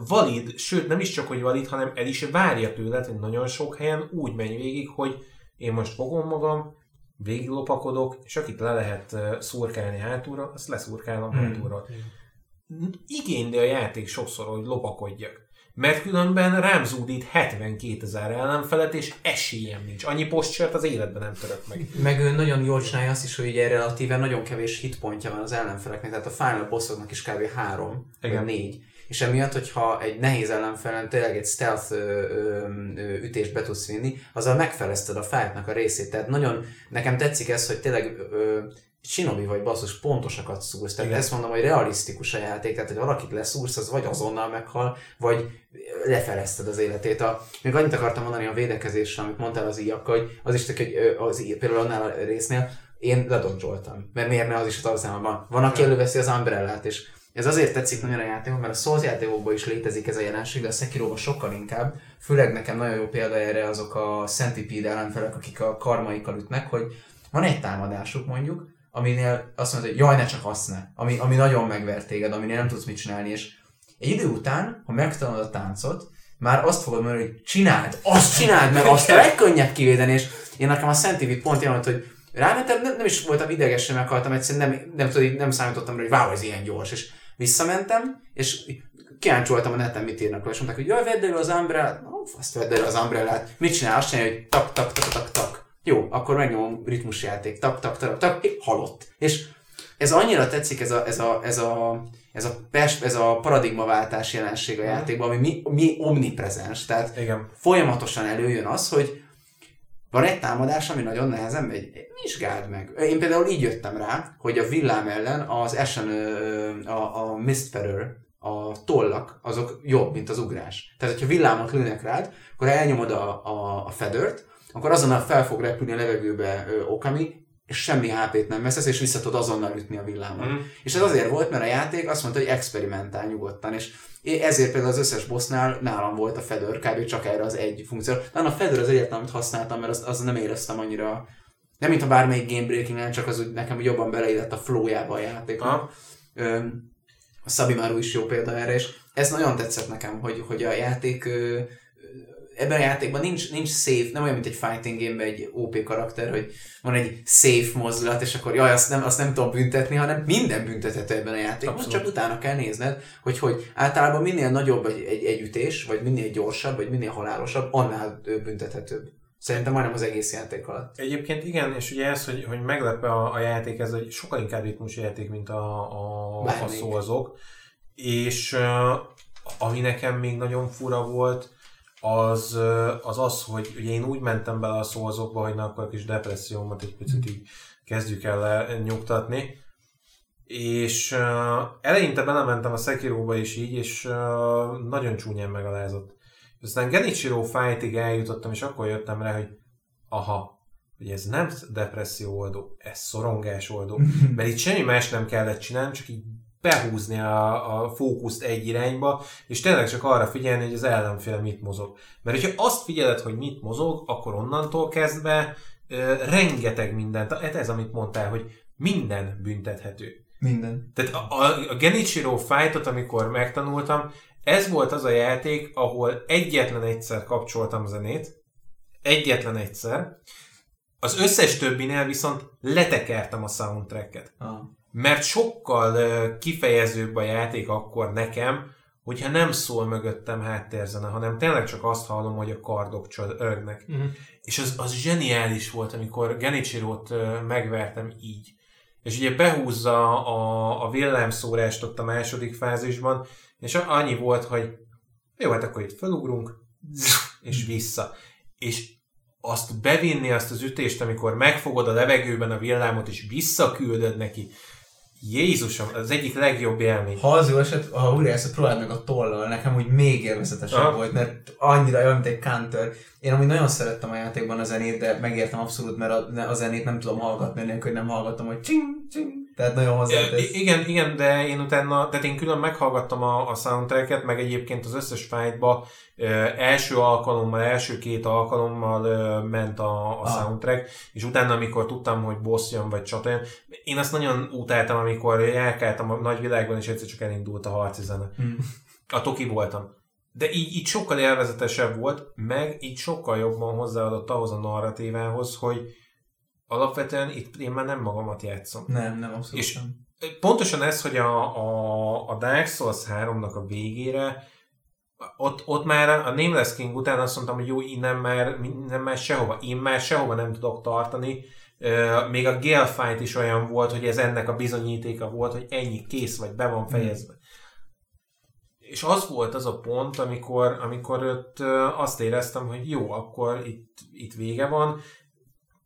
valid, sőt nem is csak, hogy valid, hanem el is várja tőled, hogy nagyon sok helyen úgy menj végig, hogy én most fogom magam, végiglopakodok, és akit le lehet eh, szurkálni hátulra, azt leszurkálom hmm. hátulra. Igényli a játék sokszor, hogy lopakodjak mert különben rám zúdít 72 ezer ellenfelet, és esélyem nincs. Annyi postcsert az életben nem török meg. Meg ő nagyon jól csinálja azt is, hogy ugye relatíve nagyon kevés hitpontja van az ellenfeleknek, tehát a final bossoknak is kb. 3 vagy 4. És emiatt, hogyha egy nehéz ellenfelen tényleg egy stealth ö, ö, ö, ütést be tudsz vinni, azzal megfelezted a fightnak a részét. Tehát nagyon nekem tetszik ez, hogy tényleg ö, Shinobi vagy basszus pontosakat szúrsz. Tehát Igen. ezt mondom, hogy realisztikus a játék, tehát hogy valakit leszúrsz, az vagy azonnal meghal, vagy lefelezted az életét. A, még annyit akartam mondani a védekezésre, amit mondtál az íjakkal, hogy az is tök, hogy az, például annál a résznél én ledonzsoltam, mert miért ne az is a tartalmában. Van, aki előveszi az umbrellát, és ez azért tetszik nagyon a játékban, mert a Souls játékokban is létezik ez a jelenség, de a sekiro sokkal inkább. Főleg nekem nagyon jó példa erre azok a Centipede ellenfelek, akik a karmaikkal ütnek, hogy van egy támadásuk mondjuk, aminél azt mondod, hogy jaj, ne csak azt ne, ami, ami nagyon megver téged, aminél nem tudsz mit csinálni, és egy idő után, ha megtanulod a táncot, már azt fogod mondani, hogy csináld, azt csináld, mert azt a legkönnyebb kivédeni, és én nekem a Szent pont jelent, hogy rámentem, nem, nem is voltam ideges, meghaltam, egyszerűen nem, nem, nem, nem számítottam rá, hogy váó, ez ilyen gyors, és visszamentem, és kíváncsi a neten, mit írnak és mondták, hogy jaj, vedd elő az umbrellát, azt vedd elő az umbrellát, mit csinál, azt csinálja, hogy tak, tak, tak, tak, tak, jó, akkor megnyomom ritmusjáték, tak, tak, tak, tak, halott. És ez annyira tetszik ez a, ez a, ez a, ez a, pers, ez a paradigmaváltás jelenség a mhm. játékban, ami mi, mi omniprezens. Tehát Igen. folyamatosan előjön az, hogy van egy támadás, ami nagyon nehezen megy, vizsgáld meg. Én például így jöttem rá, hogy a villám ellen az esen, a, a Mistferrer, a tollak, azok jobb, mint az ugrás. Tehát, hogyha villámot lőnek rád, akkor elnyomod a, a, a fedőrt, akkor azonnal fel fog repülni a levegőbe ö, Okami, és semmi HP-t nem veszesz, és vissza tudod azonnal ütni a villámot. Mhm. És ez azért volt, mert a játék azt mondta, hogy experimentál nyugodtan, és ezért például az összes bossnál nálam volt a fedőr, kb. csak erre az egy funkció. De a fedőr az egyetlen, amit használtam, mert azt, azt nem éreztem annyira, nem mint a bármelyik game breaking csak az úgy nekem jobban beleillett a flowjába a játéknak. Ö, a Sabimaru is jó példa erre, és ez nagyon tetszett nekem, hogy, hogy a játék ebben a játékban nincs, nincs safe, nem olyan, mint egy fighting game egy OP karakter, hogy van egy safe mozdulat, és akkor jaj, azt nem, azt nem tudom büntetni, hanem minden büntethető ebben a játékban, Abszolút. csak utána kell nézned, hogy, hogy általában minél nagyobb egy, egy, egy ütés, vagy minél gyorsabb, vagy minél halálosabb, annál büntethetőbb. Szerintem majdnem az egész játék alatt. Egyébként igen, és ugye ez, hogy, hogy meglepő a, a játék, ez egy sokkal inkább ritmus játék, mint a, a, a Bármelyik. szózok. És uh, ami nekem még nagyon fura volt, az, az az, hogy ugye én úgy mentem bele a szózokba, hogy na akkor a kis depressziómat egy picit így kezdjük el nyugtatni. És uh, eleinte belementem a Sekiroba is így, és uh, nagyon csúnyán megalázott. Aztán Genichiro Fightig eljutottam, és akkor jöttem rá, hogy aha, hogy ez nem depresszió oldó, ez szorongás oldó. Mert itt semmi más nem kellett csinálni, csak így behúzni a, a fókuszt egy irányba, és tényleg csak arra figyelni, hogy az ellenfél mit mozog. Mert hogyha azt figyeled, hogy mit mozog, akkor onnantól kezdve ö, rengeteg mindent, hát ez amit mondtál, hogy minden büntethető. Minden. Tehát a, a, a Genichiro Fight-ot, amikor megtanultam, ez volt az a játék, ahol egyetlen egyszer kapcsoltam zenét, egyetlen egyszer, az összes többinél viszont letekertem a soundtracket. Ah. Mert sokkal kifejezőbb a játék akkor nekem, hogyha nem szól mögöttem háttérzene, hanem tényleg csak azt hallom, hogy a kardok csörögnek. Mhm. És az, az zseniális volt, amikor Genichiro-t ö, megvertem így. És ugye behúzza a, a villámszórást ott a második fázisban, és annyi volt, hogy jó, hát akkor itt felugrunk, és vissza. És azt bevinni, azt az ütést, amikor megfogod a levegőben a villámot, és visszaküldöd neki, Jézusom, az egyik legjobb élmény. Ha az jó eset, ha újra ezt próbáld meg a tollal, nekem úgy még élvezetesebb volt, mert annyira olyan, mint egy counter. Én amúgy nagyon szerettem a játékban a zenét, de megértem abszolút, mert a, a zenét nem tudom hallgatni, nélkül hogy nem hallgatom, hogy csing, csing. Tehát nagyon hozzátesz. igen, igen, de én utána, tehát én külön meghallgattam a, a soundtracket, meg egyébként az összes fightba ö, első alkalommal, első két alkalommal ö, ment a, a Ah. soundtrack, és utána, amikor tudtam, hogy boss jön, vagy csata jön, én azt nagyon utáltam, amikor járkáltam a nagyvilágban, és egyszer csak elindult a harci zene. Mm. A toki voltam. De így, így sokkal élvezetesebb volt, meg így sokkal jobban hozzáadott ahhoz a narratívához, hogy alapvetően itt én már nem magamat játszom. Nem, nem, abszolút És- nem. Pontosan ez, hogy a, a, a Dark Souls 3-nak a végére ott, ott már a Nameless King után azt mondtam, hogy jó, innen már, innen már sehova, én már sehova nem tudok tartani. Még a Gale Fight is olyan volt, hogy ez ennek a bizonyítéka volt, hogy ennyi kész vagy, be van fejezve. És az volt az a pont, amikor, amikor ott azt éreztem, hogy jó, akkor itt, itt vége van,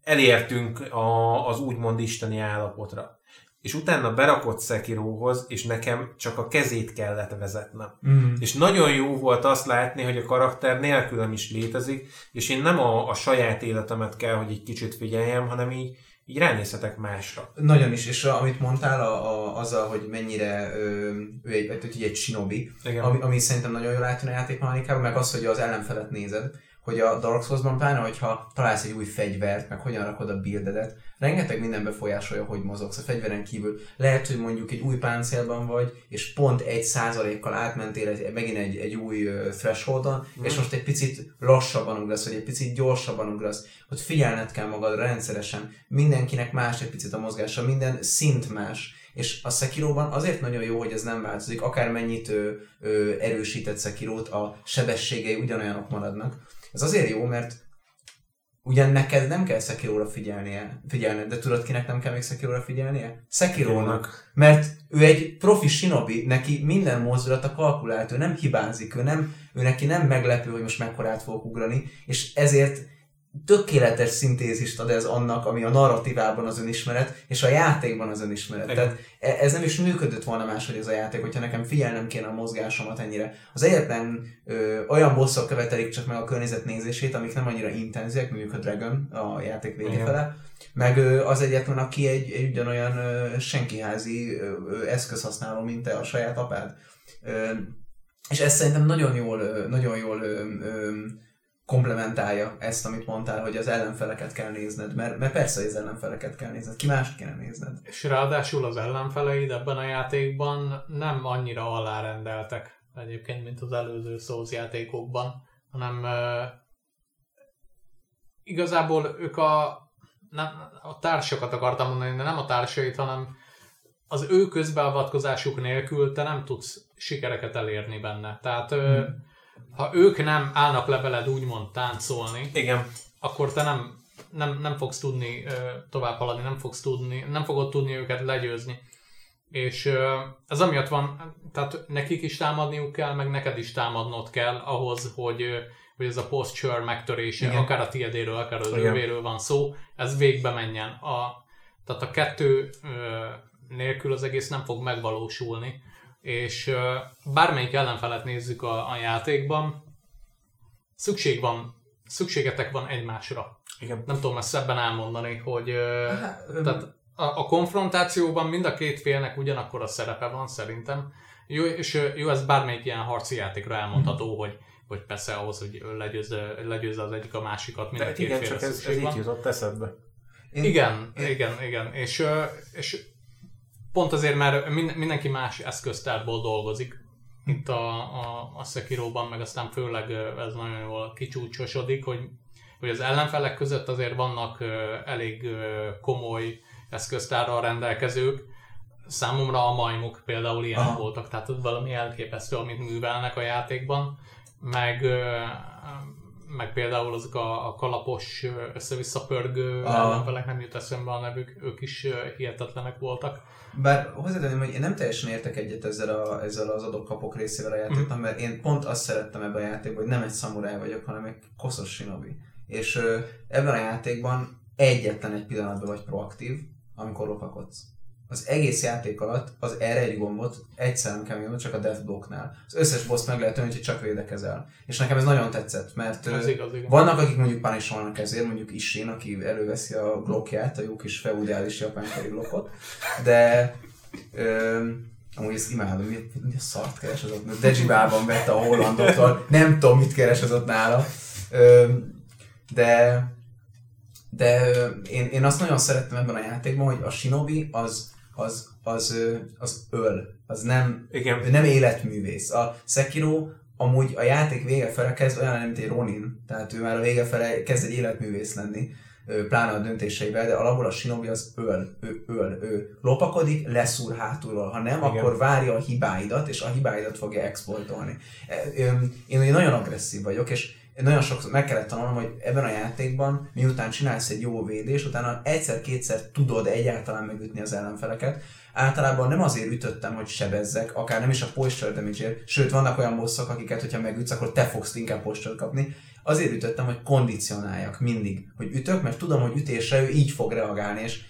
elértünk a, az úgymond isteni állapotra. És utána berakott Sekirohoz, és nekem csak a kezét kellett vezetnem. Mm. És nagyon jó volt azt látni, hogy a karakter nélkülem is létezik, és én nem a, a saját életemet kell, hogy egy kicsit figyeljem, hanem így, így ránézhetek másra. Nagyon is, és a, amit mondtál a, a, azzal, hogy mennyire ő egy, egy, egy shinobi, Igen. ami, ami szerintem nagyon jól átjön a játékmechanikában, meg az, hogy az ellenfelet nézed, hogy a Dark Souls-ban pláne, hogyha találsz egy új fegyvert, meg hogyan rakod a buildedet, rengeteg minden befolyásolja, hogy mozogsz a fegyveren kívül. Lehet, hogy mondjuk egy új páncélban vagy, és pont egy százalékkal átmentél egy, megint egy, egy új thresholdon, mm. és most egy picit lassabban ugrasz, vagy egy picit gyorsabban ugrasz, hogy figyelned kell magadra rendszeresen. Mindenkinek más egy picit a mozgása, minden szint más. És a Sekiroban azért nagyon jó, hogy ez nem változik, akármennyit ö, ö, erősített Sekirót, a sebességei ugyanolyanok maradnak. Ez azért jó, mert ugyan neked nem kell Sekiróra figyelnie, figyelned, de tudod kinek nem kell még Sekiróra figyelnie? Sekirónak. Mert ő egy profi shinobi, neki minden mozdulata kalkulált, ő nem hibázik, ő, nem, ő neki nem meglepő, hogy most mekkorát fogok ugrani, és ezért tökéletes szintézist ad ez annak, ami a narratívában az önismeret, és a játékban az önismeret. Igen. Tehát e- ez nem is működött volna máshogy ez a játék, hogyha nekem figyelnem kéne a mozgásomat ennyire. Az egyetlen ö, olyan bosszok követelik csak meg a környezet nézését, amik nem annyira intenzívek, mondjuk a Dragon a játék végé Igen. fele, meg ö, az egyetlen, aki egy, egy ugyanolyan ö, senkiházi ö, ö, eszközhasználó, mint te a saját apád. Ö, és ez szerintem nagyon jól, nagyon jól ö, ö, komplementálja ezt, amit mondtál, hogy az ellenfeleket kell nézned, mert, mert persze, hogy az ellenfeleket kell nézned, ki mást kéne nézned. És ráadásul az ellenfeleid ebben a játékban nem annyira alárendeltek egyébként, mint az előző Souls játékokban, hanem uh, igazából ők a, nem, a társakat akartam mondani, de nem a társait, hanem az ő közbeavatkozásuk nélkül te nem tudsz sikereket elérni benne. Tehát hmm. Ha ők nem állnak le veled úgymond táncolni, Igen. akkor te nem, nem, nem fogsz tudni tovább haladni, nem fogsz tudni, nem fogod tudni őket legyőzni. És ö, ez amiatt van, tehát nekik is támadniuk kell, meg neked is támadnod kell ahhoz, hogy, hogy ez a posture megtörése, Igen. akár a tiedéről, akár az övéről van szó, ez végbe menjen. A, tehát a kettő nélkül az egész nem fog megvalósulni. És bármelyik ellenfelet nézzük a, a játékban, szükség van, szükségetek van egymásra. Igen. Nem tudom ezt szebben elmondani, hogy Hát, ö, tehát a, a konfrontációban mind a két félnek ugyanakkor a szerepe van szerintem. Jó, és jó, ez bármelyik ilyen harci játékra elmondható, hogy, hogy persze ahhoz, hogy legyőzze, legyőzze az egyik a másikat, mind a két igen, félre csak ez, ez így jutott eszedbe. én- Igen, én- igen, igen. És, és pont azért, mert min- mindenki más eszköztárból dolgozik. Itt a, a, a Sekiroban, meg aztán főleg ez nagyon jól kicsúcsosodik, hogy, hogy az ellenfelek között azért vannak elég komoly eszköztárral rendelkezők. Számomra a majmok például ilyenek Aha. voltak, tehát ez valami elképesztő, amit művelnek a játékban. Meg, meg például azok a, a kalapos, össze-vissza pörgő ellenfelek, nem jut eszembe a nevük, ők is hihetetlenek voltak. Bár hozzátenném, hogy én nem teljesen értek egyet ezzel, a, ezzel az adok-kapok részével a játéknak, mert én pont azt szerettem ebben a játékban, hogy nem egy szamuráj vagyok, hanem egy koszos shinobi. És ö, ebben a játékban egyetlen egy pillanatban vagy proaktív, amikor lopakodsz. Az egész játék alatt az erre egy gombot egyszer nem kell nyomnod, csak a death blocknál. Az összes boss meg lehet hogy csak védekezel. És nekem ez nagyon tetszett, mert Ez igaz, igen. vannak, akik mondjuk panisolnak ezért, mondjuk Ishin, aki előveszi a glockját, a jó kis feudális japánkori glockot, de ö, amúgy ezt imádom, mi, mi a szart keres az ott? Dejibában vette a hollandoktól, nem tudom, mit keres az ott nála. De de én, én azt nagyon szerettem ebben a játékban, hogy a Shinobi az, az, az, az öl, az nem, Igen. ő nem életművész. A Sekiro amúgy a játék vége fele kezd olyan, mint egy Ronin, tehát ő már a vége fele kezd egy életművész lenni, pláne a döntéseivel, de alapból a Shinobi az öl, ő öl, ő lopakodik, leszúr hátulról, ha nem, Igen. akkor várja a hibáidat, és a hibáidat fogja exploitolni. E, Én ugye nagyon agresszív vagyok, és nagyon sokszor meg kellett tanulnom, hogy ebben a játékban, miután csinálsz egy jó védés, utána egyszer-kétszer tudod egyáltalán megütni az ellenfeleket. Általában nem azért ütöttem, hogy sebezzek, akár nem is a posture damage sőt vannak olyan bosszok, akiket, hogyha megütsz, akkor te fogsz inkább posture kapni. Azért ütöttem, hogy kondicionáljak mindig, hogy ütök, mert tudom, hogy ütésre ő így fog reagálni, és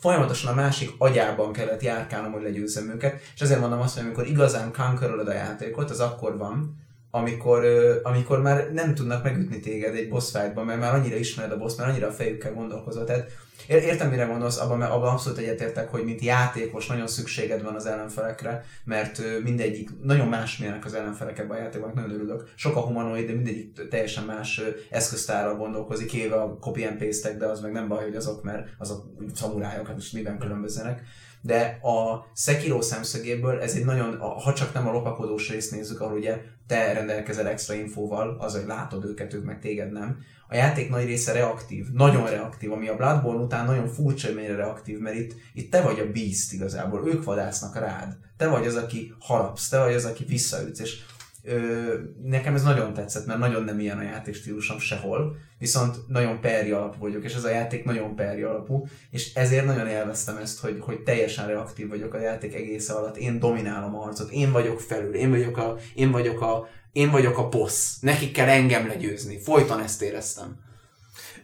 folyamatosan a másik agyában kellett járkálnom, hogy legyőzzem őket, és ezért mondom azt, hogy amikor igazán conquerolod a játékot, az akkor van, amikor, amikor már nem tudnak megütni téged egy boss fightban, mert már annyira ismered a boss, már annyira a fejükkel gondolkozol. Tehát ér- értem, mire gondolsz, abban, abban abszolút egyetértek, hogy mint játékos nagyon szükséged van az ellenfelekre, mert mindegyik, nagyon másmilyenek az ellenfelek ebben a játékban, nagyon örülök. Sok a humanoid, de mindegyik teljesen más eszköztárral gondolkozik, éve a copy and paste de az meg nem baj, hogy azok, mert azok szamurájok, hát most miben különbözzenek de a Sekiro szemszögéből ez egy nagyon, ha csak nem a lopakodós részt nézzük, ahol ugye te rendelkezel extra infóval, az, hogy látod őket, ők meg téged nem. A játék nagy része reaktív, nagyon reaktív, ami a Bloodborne után nagyon furcsa, hogy mennyire reaktív, mert itt, itt te vagy a beast igazából, ők vadásznak rád. Te vagy az, aki harapsz, te vagy az, aki visszaütsz, és ö, nekem ez nagyon tetszett, mert nagyon nem ilyen a játékstílusom sehol, viszont nagyon perri alapú vagyok, és ez a játék nagyon perri alapú, és ezért nagyon élveztem ezt, hogy, hogy teljesen reaktív vagyok a játék egész alatt, én dominálom a harcot, én vagyok felül, én vagyok a, én vagyok a, én vagyok a boss, nekik kell engem legyőzni, folyton ezt éreztem.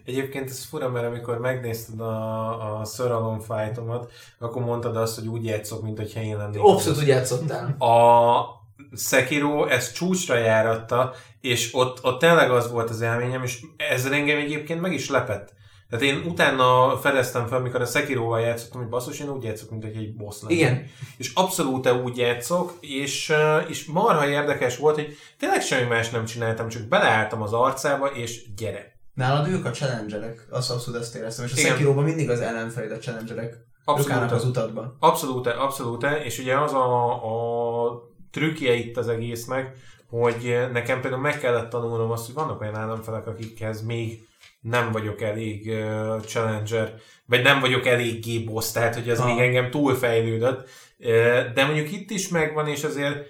Egyébként ez fura, mert amikor megnézted a, a Sir fightomat, akkor mondtad azt, hogy úgy játszok, mint hogyha én lennék. Abszolút úgy játszottál. A Sekiro ezt csúcsra járatta, és ott, ott tényleg az volt az élményem, és ez engem egyébként meg is lepett. Tehát én utána fedeztem fel, amikor a Sekiroval játszottam, hogy basszus, én úgy játszok, mint hogy egy boss lenne. Igen. És abszolút úgy játszok, és, és marha érdekes volt, hogy tényleg semmi más nem csináltam, csak beleálltam az arcába, és gyere. Nálad ők a challengerek, azt abszolút ezt éreztem, és a. Sekiroban mindig az ellenfeled a challengerek. Állnak az utatban. Abszolút, abszolút, és ugye az a, a trükkje itt az egésznek, hogy nekem például meg kellett tanulnom azt, hogy vannak olyan államfelek, akikhez még nem vagyok elég uh, challenger, vagy nem vagyok eléggé boss, tehát hogy az Ah. még engem túlfejlődött, uh, de mondjuk itt is megvan, és azért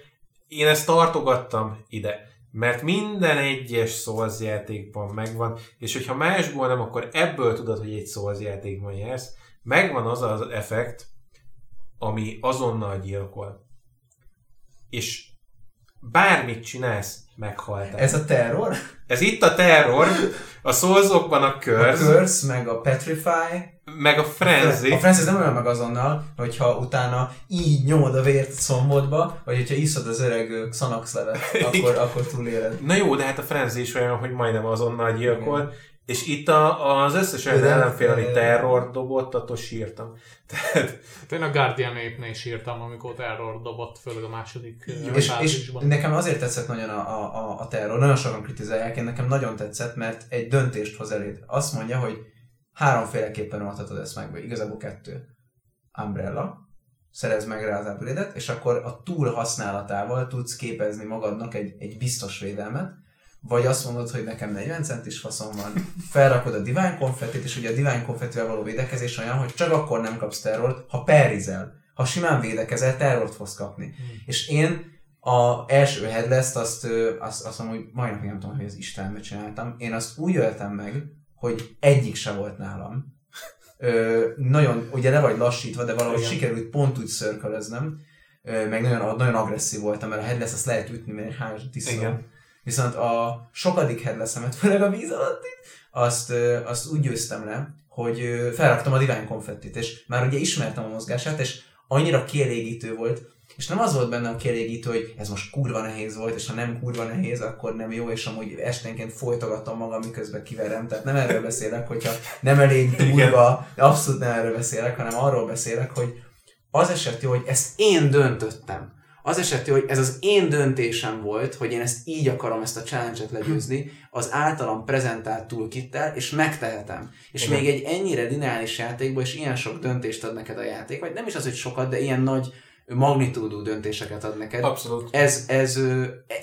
én ezt tartogattam ide, mert minden egyes Souls játékban megvan, és hogyha másból nem, akkor ebből tudod, hogy egy Souls játékban jársz, megvan az az effekt, ami azonnal gyilkol. És bármit csinálsz, meghaltál. Ez a terror, Ez itt a terror, a szolzokban a a körz, curse, meg a petrify, meg a frenzy. A Francis nem olyan meg azonnal, hogyha utána így nyomod a vért a szombodba, vagy hogyha iszod az öreg Xanax levet, akkor, akkor túléled. Na jó, de hát a frenzy is olyan, hogy majdnem azonnal gyilkol. És itt a, az összes olyan ellenfél, ami terror dobott, attól sírtam. Tehát, Hát én a Guardian Ape-nél is írtam, amikor terror dobott, főleg a második És, és nekem azért tetszett nagyon a, a, a, a terror, nagyon sokan kritizálják, én nekem nagyon tetszett, mert egy döntést hoz eléd. Azt mondja, hogy háromféleképpen oldhatod ezt meg, vagy igazából kettő. Umbrella, szerez meg rá az upgrade és akkor a túl használatával tudsz képezni magadnak egy, egy biztos védelmet, vagy azt mondod, hogy nekem 40 centis faszom van, felrakod a Divine Confetti-t, és ugye a Divine Confetti-vel való védekezés olyan, hogy csak akkor nem kapsz terrort, ha perizel. Ha simán védekezel, terrort fogsz kapni. És én a első headless azt, azt, azt mondom, hogy majdnem nem tudom, hogy az Istenbe csináltam. Én azt úgy öltem meg, hogy egyik se volt nálam. Ö, nagyon, ugye le vagy lassítva, de valahogy Igen. sikerült pont úgy szörkölöznem, meg nagyon, nagyon agresszív voltam, mert a headless azt lehet ütni, mert hányos tiszta. Igen. Viszont a sokadik headlessemet, főleg a víz alatt azt, azt úgy győztem le, hogy felraktam a Divine Confettit, és már ugye ismertem a mozgását, és annyira kielégítő volt, és nem az volt benne a kielégítő, hogy ez most kurva nehéz volt, és ha nem kurva nehéz, akkor nem jó, és amúgy esténként folytogatom magam, miközben kiverem. Tehát nem erről beszélek, hogyha nem elég durva, abszolút nem erről beszélek, hanem arról beszélek, hogy az eset jó, hogy ezt Én döntöttem. Az eset jó, hogy ez az én döntésem volt, hogy én ezt így akarom ezt a challenge-et legyőzni, az általam prezentált toolkittel, és megtehetem. És Igen. még egy ennyire lineáris játékban, és ilyen sok döntést ad neked a játék, vagy nem is az, hogy sokat, de ilyen nagy magnitúdú döntéseket ad neked. abszolút. Ez, ez,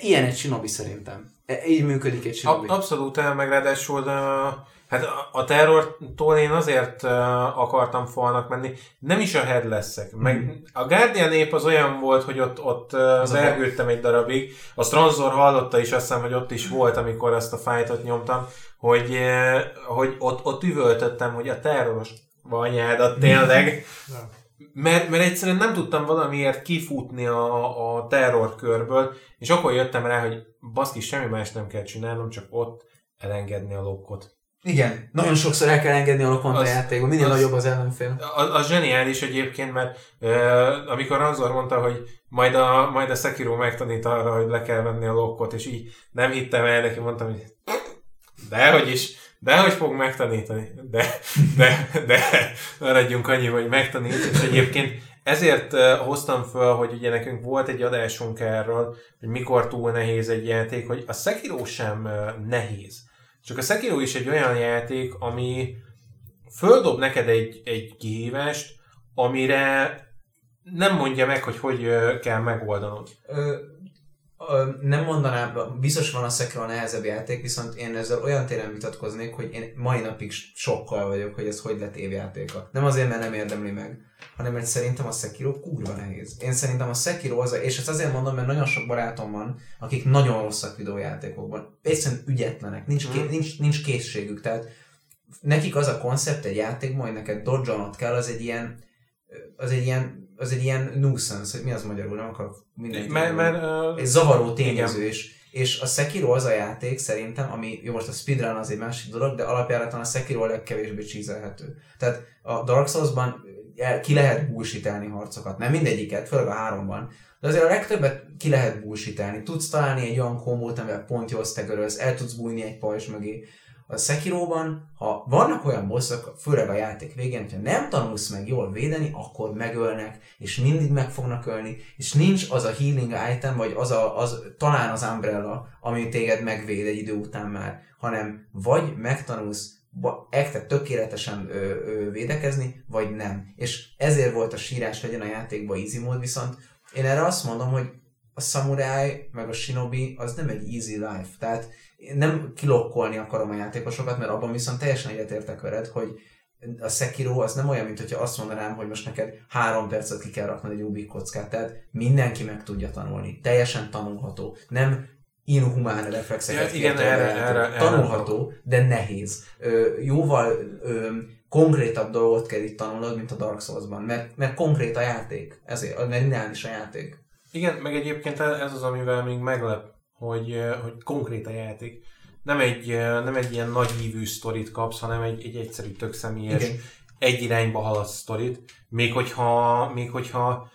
ilyen egy shinobi szerintem. E- Így működik egy shinobi. Ab, abszolút, el, meg ráadásul a, hát a, a terrortól én azért uh, akartam falnak menni, nem is a headless-ek. Meg a Guardian nép az olyan volt, hogy ott, ott uh, egy darabig. A Stranzor hallotta is, azt hiszem, hogy ott is volt, amikor ezt a fightot nyomtam, hogy, uh, hogy ott, ott üvöltöttem, hogy a terroros anyádat tényleg. Mert, mert egyszerűen nem tudtam valamiért kifutni a, a terrorkörből, és akkor jöttem rá, hogy baszki, semmi más nem kell csinálnom, csak ott elengedni a lokkot. Igen, Nagyon sokszor el kell engedni a lokont a játékban, minél az- nagyobb az ellenfél. Az, az zseniális egyébként, mert uh, amikor Ranzor mondta, hogy majd a, majd a Sekiro megtanít arra, hogy le kell venni a lokkot, és így nem hittem el neki, mondtam, hogy dehogy is, dehogy fog megtanítani, de, de, de maradjunk annyi, hogy megtanít, és egyébként ezért uh, hoztam föl, hogy ugye nekünk volt egy adásunk erről, hogy mikor túl nehéz egy játék, hogy a Sekiro sem uh, nehéz. Csak a Sekiro is egy olyan játék, ami földob neked egy, egy kihívást, amire nem mondja meg, hogy hogy kell megoldanod. Nem mondanám, biztos van a Sekiro nehezebb játék, viszont én ezzel olyan téren vitatkoznék, hogy én mai napig sokkal vagyok, hogy ez hogy lett évjátéka. Nem azért, mert nem érdemli meg, hanem mert szerintem a Sekiro kurva nehéz. Én szerintem a Sekiro az, a, és ezt azért mondom, mert nagyon sok barátom van, akik nagyon rosszak videójátékokban. Egyszerűen ügyetlenek, nincs, ké, nincs, nincs készségük, tehát nekik az a koncept egy játékban, hogy neked dodge kell, az egy ilyen az egy ilyen, az egy ilyen nuisance, hogy mi az magyarul, nem akarok mindenki. Mert, mert ö, egy zavaró tényező, és És a Sekiro az a játék szerintem, ami, jó most a speedrun az egy másik dolog, de alapjáraton a Sekiro a legkevésbé csízelhető. Tehát a Dark Souls-ban ki lehet bullshitelni harcokat, nem mindegyiket, főleg a háromban, de azért a legtöbbet ki lehet bullshitelni. Tudsz találni egy olyan kombót, amivel pont jól staggerölsz, el tudsz bújni egy pajzs mögé. A Sekiroban, ha vannak olyan bosszok, főleg a játék végén, hogyha nem tanulsz meg jól védeni, akkor megölnek, és mindig meg fognak ölni, és nincs az a healing item, vagy az, a, az talán az umbrella, ami téged megvéd egy idő után már, hanem vagy megtanulsz ekte tökéletesen ö, ö, védekezni, vagy nem. És ezért volt a sírás legyen a játékban easy mód, viszont én erre azt mondom, hogy a samurai meg a shinobi az nem egy easy life. Tehát én nem kilokkolni akarom a játékosokat, mert abban viszont teljesen egyetértek veled, hogy a Sekiro az nem olyan, mint hogyha azt mondanám, hogy most neked három percet ki kell raknod egy Ubik kockát, tehát mindenki meg tudja tanulni. Teljesen tanulható. Nem inhumán reflexeket Ja, igen, erre- erre- erre Tanulható, de nehéz. Ö, jóval ö, konkrétabb dolgot kell itt tanulnod, mint a Dark Souls-ban, mert, mert konkrét a játék, ezért, mert lineáris a játék. Igen, meg egyébként ez az, amivel még meglep, hogy, hogy konkrét a játék. Nem egy, nem egy ilyen nagy hívű sztorit kapsz, hanem egy, egy egyszerű, tök személyes, Igen. egy irányba haladsz sztorit. Még hogyha, még hogyha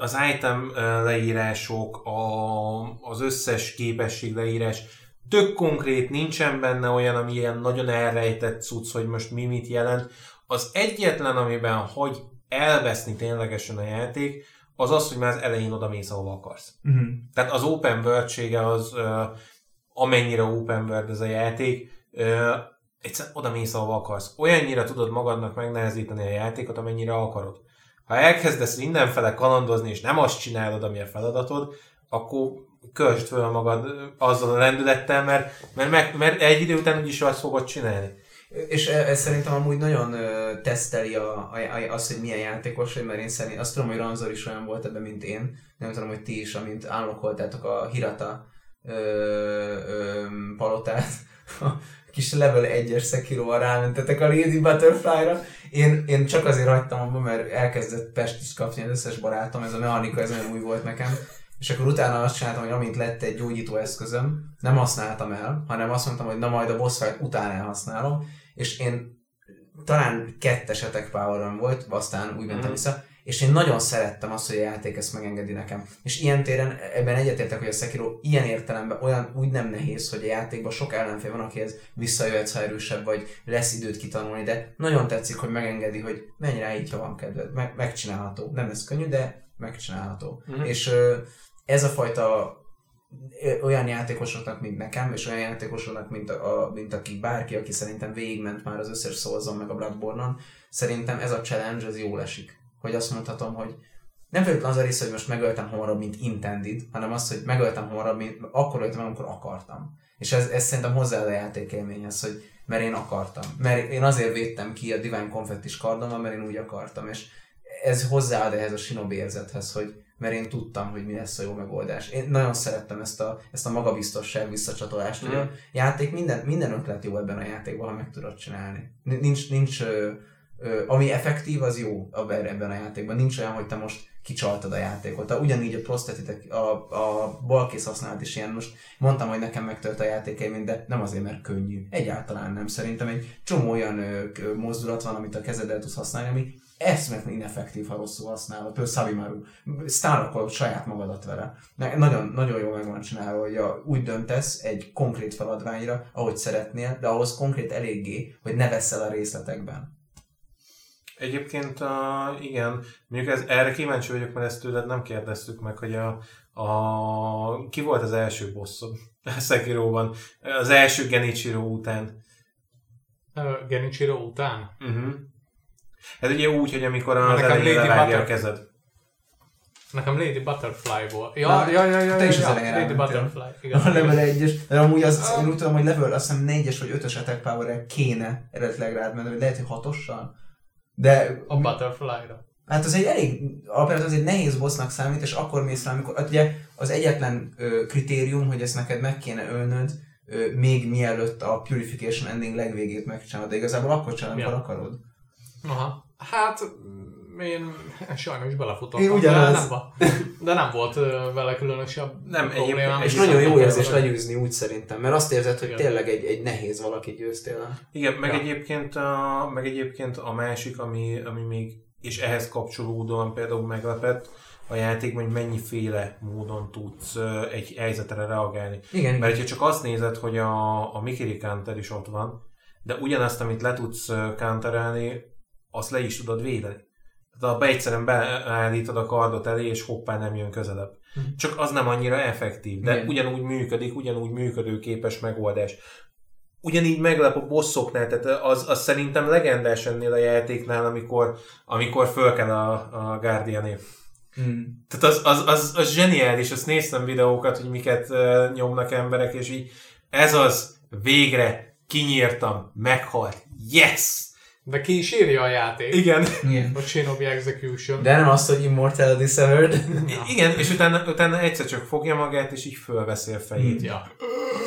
az item leírások, a, az összes képesség leírás tök konkrét, nincsen benne olyan, ami ilyen nagyon elrejtett cucc, hogy most mi mit jelent. Az egyetlen, amiben hagy elveszni ténylegesen a játék, az az, hogy már az elején oda mész, ahova akarsz. Uh-huh. Tehát az open world az, amennyire open world ez a játék, egyszerűen oda mész, ahova akarsz. Olyannyira tudod magadnak megnehezíteni a játékot, amennyire akarod. Ha elkezdesz mindenfele kalandozni, és nem azt csinálod, ami a feladatod, akkor költsd föl magad azzal a lendülettel, mert, mert, mert egy idő után úgyis azt fogod csinálni. És e- ez szerintem amúgy nagyon teszteli a, a, azt, hogy milyen játékos vagy, mert én szerint azt tudom, hogy Ranzor is olyan volt ebben, mint én. Nem tudom, hogy ti is, amint állokoltátok a Hirata ö, ö, palotát, a kis level 1-es Sekiroval rámentetek a Lady Butterfly-ra. Én, én csak azért hagytam abba, mert elkezdett Pest is kapni az összes barátom, ez a mechanika, ez nagyon új volt nekem. És akkor utána azt csináltam, hogy amint lett egy gyógyító eszközöm, nem használtam el, hanem azt mondtam, hogy na majd a boss fight után elhasználom, és én talán kettes attack power volt, aztán úgy mentem Mhm. vissza, és én nagyon szerettem azt, hogy a játék ezt megengedi nekem. És ilyen téren ebben egyetértek, hogy a Sekiro ilyen értelemben olyan úgy nem nehéz, hogy a játékban sok ellenfél van, akihez visszajöhetsz, ha erősebb vagy, lesz időt kitanulni, de nagyon tetszik, hogy megengedi, hogy menj rá így, ha van kedved. Meg, megcsinálható. Nem lesz könnyű, de megcsinálható. Mhm. És ö, ez a fajta olyan játékosoknak, mint nekem, és olyan játékosoknak, mint, a, a, mint aki bárki, aki szerintem végigment már az összes Soulson meg a Bloodborne-on, szerintem ez a challenge, ez jól esik. Hogy azt mondhatom, hogy nem feltétlenül az a rész, hogy most megöltem hamarabb, mint intended, hanem az, hogy megöltem hamarabb, mint akkor öltem, amikor akartam. És ez, ez szerintem hozzá a játékélményhez, hogy mert én akartam. Mert én azért védtem ki a Divine Confettis mert én úgy akartam, és ez hozzáad ehhez a shinobi érzethez, hogy mert én tudtam, hogy mi lesz a jó megoldás. Én nagyon szerettem ezt a, ezt a magabiztosság visszacsatolást, hogy Mhm. a játék, minden, minden ötlet jó ebben a játékban, ha meg tudod csinálni. Nincs, nincs ö, ö, ami effektív, az jó ebben a játékban. Nincs olyan, hogy te most kicsaltad a játékot. A- Ugyanígy a prostetitek, a, a balkész használat is ilyen. Most mondtam, hogy nekem megtölt a játékélmény, de nem azért, mert könnyű. Egyáltalán nem. Szerintem egy csomó olyan ö, ö, mozdulat van, amit a kezeddel tudsz használni, ami eszmetlen ineffektív, ha rosszul használod. Például Sabimaru. Sztárlakolod saját magadat vele. Nagyon, nagyon jól meg van csinálva, hogy a, úgy döntesz egy konkrét feladványra, ahogy szeretnél, de ahhoz konkrét eléggé, hogy ne veszel a részletekben. Egyébként uh, igen, mondjuk ez, erre kíváncsi vagyok, mert ezt tőled nem kérdeztük meg, hogy a, a, ki volt az első bosszod a Sekiroban, az első Genichiro után. Ö, Genichiro után? Uh-huh. Ez ugye úgy, hogy amikor az elején levágja a kezed. Nekem Lady Butterfly volt. Ja, Na, ja, ja, ja, te ja, is az ja, elején Lady. Butterfly. Igen. A level 1-es, de amúgy az, én úgy tudom, hogy level azt hiszem 4-es vagy 5-ös attack power kéne eredetileg rád menni, vagy lehet, hogy 6-ossal. De A Butterfly-ra. Hát az egy elég, alapvetően az egy nehéz bossnak számít, és akkor mész rá, amikor, hát ugye az egyetlen ö, kritérium, hogy ezt neked meg kéne ölnöd, ö, még mielőtt a Purification Ending legvégét megcsinálod, de igazából akkor csinálod, amikor Ja. akarod. Aha. Hát én sajnos belefutottam, Én de ugyanaz. nem, va- de nem volt vele különösebb Nem, problémám. És nagyon jó nem érzés legyőzni úgy szerintem, mert azt érzed, hogy Igen. tényleg egy, egy nehéz valaki győztél. Igen, meg, Ja. egyébként a, meg egyébként a másik, ami, ami még, és ehhez kapcsolódóan például meglepett a játékban, hogy mennyiféle módon tudsz egy helyzetre reagálni. Igen, Mert ha csak azt nézed, hogy a, a Mikiri counter is ott van, de ugyanazt, amit le tudsz counterelni, azt le is tudod védeni. Tehát abba egyszerűen beállítod a kardot elé, és hoppá nem jön közelebb. Mhm. Csak az nem annyira effektív, de Igen. ugyanúgy működik, ugyanúgy működőképes megoldás. Ugyanígy meglep a bosszoknál, tehát az, az szerintem legendás ennél a játéknál, amikor, amikor föl kell a, a Guardian Mm. tehát az, az, az, az zseniális, azt néztem videókat, hogy miket uh, nyomnak emberek, és így ez az, végre kinyírtam, meghalt, yes! De ki is írja a játék. Igen, Igen. A Shinobi Execution. De nem azt, hogy Immortality Severed. I- igen, és utána, utána egyszer csak fogja magát, és így fölveszi a fejét. Ja.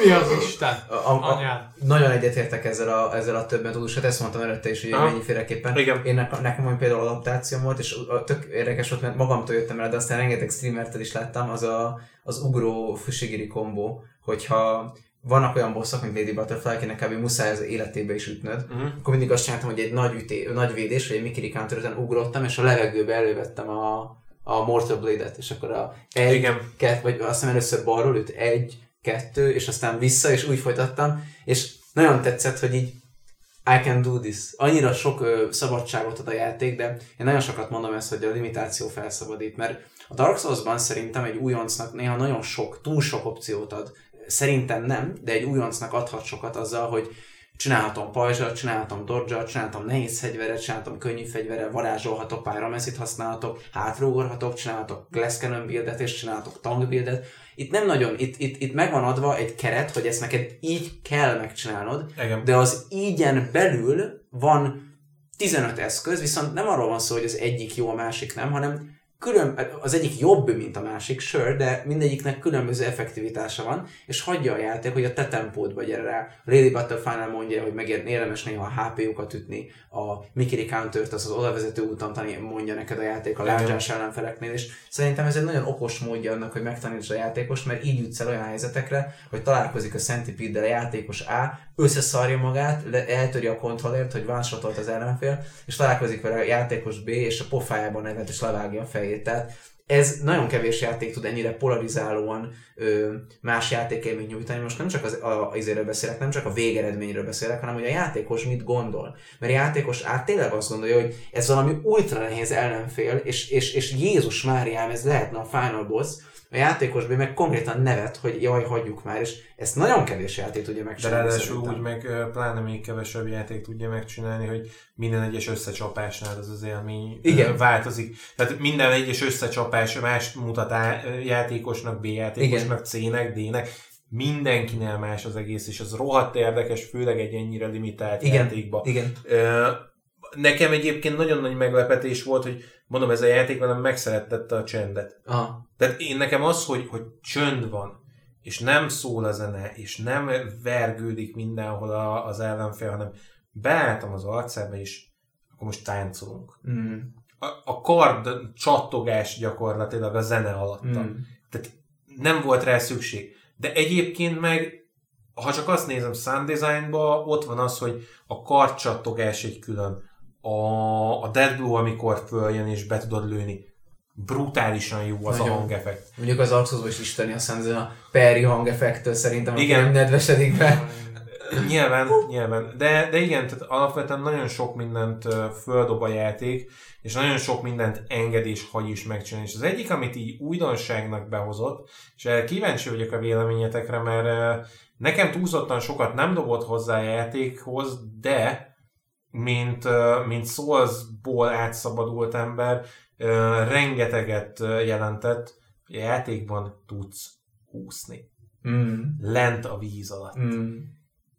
Mi az Isten? A, a, a, nagyon egyetértek ezzel a, ezzel a több metódus, hát ezt mondtam előtte is, hogy mennyiféleképpen. Igen. Én nekem, nekem olyan például adaptációm volt, és a- tök érdekes volt, mert magamtól jöttem el, de aztán rengeteg streamertől is láttam, az a, az ugró fushigiri kombó, hogyha vannak olyan bosszok, mint Lady Butterfly, akinek kb. muszáj az életébe is ütnöd, Uh-huh. akkor mindig azt csináltam, hogy egy nagy, üté, nagy védés, vagy egy Mikiri counter ugrottam, és a levegőbe elővettem a, a Mortal Blade-et, és akkor a egy, Igen. Kett, vagy azt hiszem először balról üt, egy, kettő, és aztán vissza, és úgy folytattam, és nagyon tetszett, hogy így I can do this. Annyira sok ö, szabadságot ad a játék, de én nagyon sokat mondom ezt, hogy a limitáció felszabadít, mert a Dark Souls-ban szerintem egy újoncnak néha nagyon sok, túl sok opciót ad. Szerintem nem, de egy újoncnak adhat sokat azzal, hogy csinálhatom pajzsat, csinálhatom dodge csinálhatom nehéz fegyveret, csinálhatom könnyű fegyverrel, varázsolhatok, pyromeszit használhatok, hátrugorhatok, csinálhatok glass cannon buildet és csinálhatok tank buildet. Itt nem nagyon, itt, itt, itt megvan adva egy keret, hogy ezt neked így kell megcsinálnod, Igen. de az ígyen belül van 15 eszköz, viszont nem arról van szó, hogy az egyik jó, a másik nem, hanem külön, az egyik jobb, mint a másik, sure, de mindegyiknek különböző effektivitása van, és hagyja a játék, hogy a te tempódba gyere rá. A Lady Butterfly mondja, hogy megér, érdemes néha a HP-jukat ütni, a Mikiri Counter-t, az az odavezető úton mondja neked a játék a lázsás ellenfeleknél, és szerintem ez egy nagyon okos módja annak, hogy megtanítsd a játékost, mert így jutsz el olyan helyzetekre, hogy találkozik a Centipede-del a játékos A, összeszarja magát, le- eltöri a kontrollert, hogy one az ellenfél, és találkozik vele a játékos B, és a pofájában nevet, és levágja a fejét. Tehát ez nagyon kevés játék tud ennyire polarizálóan ö, más játékélményt nyújtani. Most nem csak az, a, izéről beszélek, nem csak a végeredményről beszélek, hanem hogy a játékos mit gondol. Mert a játékos át tényleg azt gondolja, hogy ez valami ultra nehéz ellenfél, és, és, és Jézus Máriám, ez lehetne a final boss, a játékos B meg konkrétan nevet, hogy jaj, hagyjuk már, és ezt nagyon kevés játék tudja De megcsinálni. ráadásul szerintem. úgy meg pláne még kevesebb játék tudja megcsinálni, hogy minden egyes összecsapásnál az az élmény Igen. változik. Tehát minden egyes összecsapás más mutat A játékosnak, B játékosnak, C-nek, D-nek. Mindenkinél más az egész, és az rohadt érdekes, főleg egy ennyire limitált Igen, játékba. igen. Nekem egyébként nagyon nagy meglepetés volt, hogy mondom, ez a játék velem megszerettette a csendet. Aha. Tehát én nekem az, hogy, hogy csönd van, és nem szól a zene, és nem vergődik mindenhol a, az ellenfél, hanem beálltam az arcába, és akkor most táncolunk. Mm. A, a kard csattogás gyakorlatilag a zene alatta. Mm. Tehát nem volt rá szükség. De egyébként meg, ha csak azt nézem sound designba, ott van az, hogy a kardcsattogás egy külön. A, a Dead Blue, amikor följön és be tudod lőni. Brutálisan jó az Nagyon. a hangeffekt. Mondjuk az Arxosban is isteni a Sanzen a Perry hangeffektől szerintem, Igen. nem nedvesedik be. Nyilván, nyilván. De, de igen, tehát alapvetően nagyon sok mindent földob a játék, és nagyon sok mindent enged és hagy is megcsinálni. És az egyik, amit így újdonságnak behozott, és kíváncsi vagyok a véleményetekre, mert nekem túlzottan sokat nem dobott hozzá a játékhoz, de mint, mint Souls-ból átszabadult ember, rengeteget jelentett, hogy a játékban tudsz úszni. Mm. Lent a víz alatt. Mm.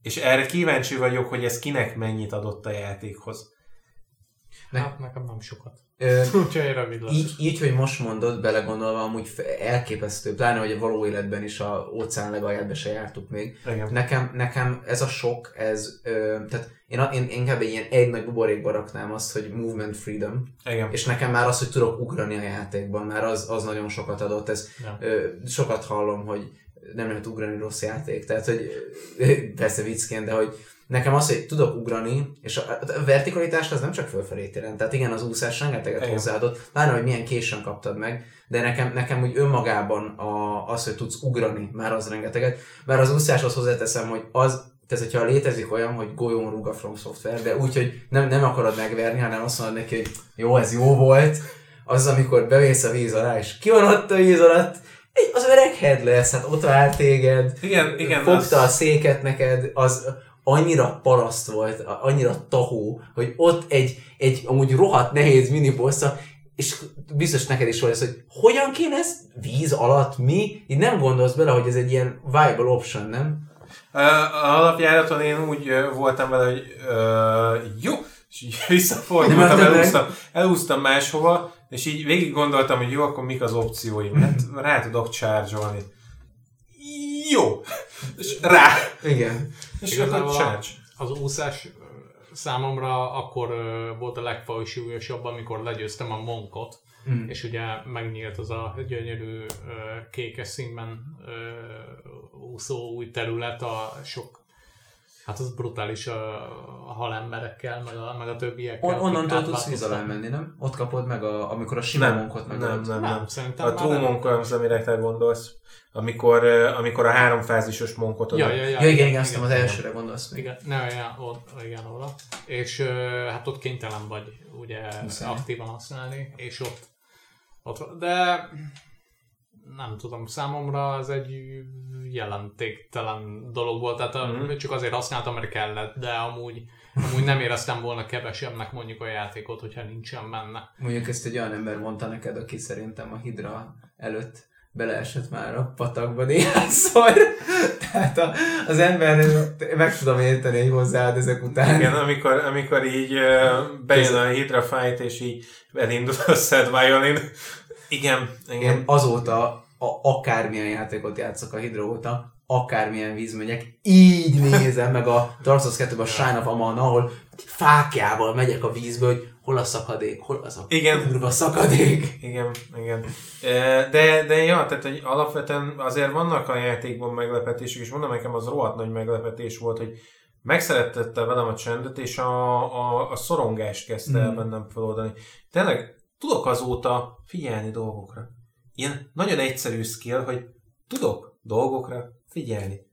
És erre kíváncsi vagyok, hogy ez kinek mennyit adott a játékhoz. Hát nekem nem sokat. Ö, így, így, hogy most mondod, belegondolva, amúgy elképesztő, pláne, hogy a való életben is a óceán legalját se jártuk még. Igen. Nekem, nekem ez a sok, ez, ö, tehát én, a- én inkább egy ilyen egy nagy buborékba raknám azt, hogy movement freedom, Igen. és nekem már az, hogy tudok ugrani a játékban, már az, az nagyon sokat adott. Ez, Ja. ö, sokat hallom, hogy nem lehet ugrani rossz játék, tehát hogy persze viccként, de hogy nekem az, hogy tudok ugrani, és a, a vertikalitást az nem csak fölfelé jelent, tehát igen, az úszás rengeteget Igen. hozzáadott, pláne, hogy milyen későn kaptad meg, de nekem, nekem úgy önmagában a, az, hogy tudsz ugrani, már az rengeteget, mert az úszáshoz hozzáteszem, hogy az, tehát hogyha létezik olyan, hogy golyón rúg a From Software, de úgy, hogy nem, nem akarod megverni, hanem azt mondod neki, hogy jó, ez jó volt, az, amikor bevész a víz alá, és ki van ott a víz alatt, az öreg head lesz, hát ott vár téged, Igen, igen. fogta az- a széket neked, az annyira paraszt volt, annyira tahó, hogy ott egy, egy amúgy rohadt nehéz minibossza, és biztos neked is volt ez, hogy hogyan kéne ezt víz alatt mi? Így nem gondolsz bele, hogy ez egy ilyen viable option, nem? Ö, Alapjáraton én úgy voltam vele, hogy ö, jó, és így visszafordultam, elúsztam, elúsztam máshova, és így végig gondoltam, hogy jó, akkor mik az opcióim. Hát rá tudok charge Jó! És rá! Igen. És Igazából a-. Az úszás számomra akkor volt a legfajsúlyosabb, amikor legyőztem a monkot, Mm. és ugye megnyílt az a gyönyörű kékes színben úszó új terület a sok Hát az brutális a, a halemberekkel, meg a, meg a többiekkel. On, onnantól tudsz víz alá menni, nem? Ott kapod meg, a, amikor a sima Nem, munkot meg nem, nem, Nem, nem. A true nem. az, amire te gondolsz. Amikor, ö, amikor a háromfázisos monkot Ja, adod. ja, ja, Ja, igen, igen, azt hiszem az elsőre gondolsz még. Igen, ne, ja, ott, igen, oda. És ö, hát ott kénytelen vagy ugye Muszáj. aktívan használni, és ott, ott, de nem tudom, számomra ez egy jelentéktelen dolog volt, tehát a, Mhm. csak azért használtam, mert kellett, de amúgy, amúgy nem éreztem volna kevesebbnek mondjuk a játékot, hogyha nincsen benne. Mondjuk ezt egy olyan ember mondta neked, aki szerintem a Hidra előtt beleesett már a patakba néhányszor. Tehát a, az ember, meg tudom érteni, hogy hozzáad ezek után. Igen, amikor, amikor így bejön a Hydra fight, és így elindul a Sad Violin. Igen, Én igen. azóta, a, akármilyen játékot játszok a Hidra óta, akármilyen víz megyek, így nézem meg a Dark Souls 2 a Shine of Aman, ahol fákjával megyek a vízbe, hogy hol a szakadék, hol az a Igen. kurva szakadék. Igen, igen. De, de ja, tehát hogy alapvetően azért vannak a játékban meglepetések, és mondom nekem az rohadt nagy meglepetés volt, hogy megszerettette velem a csendet, és a, a, a szorongást kezdte el Mm. bennem feloldani. Tényleg tudok azóta figyelni dolgokra. Ilyen nagyon egyszerű skill, hogy tudok dolgokra figyelni.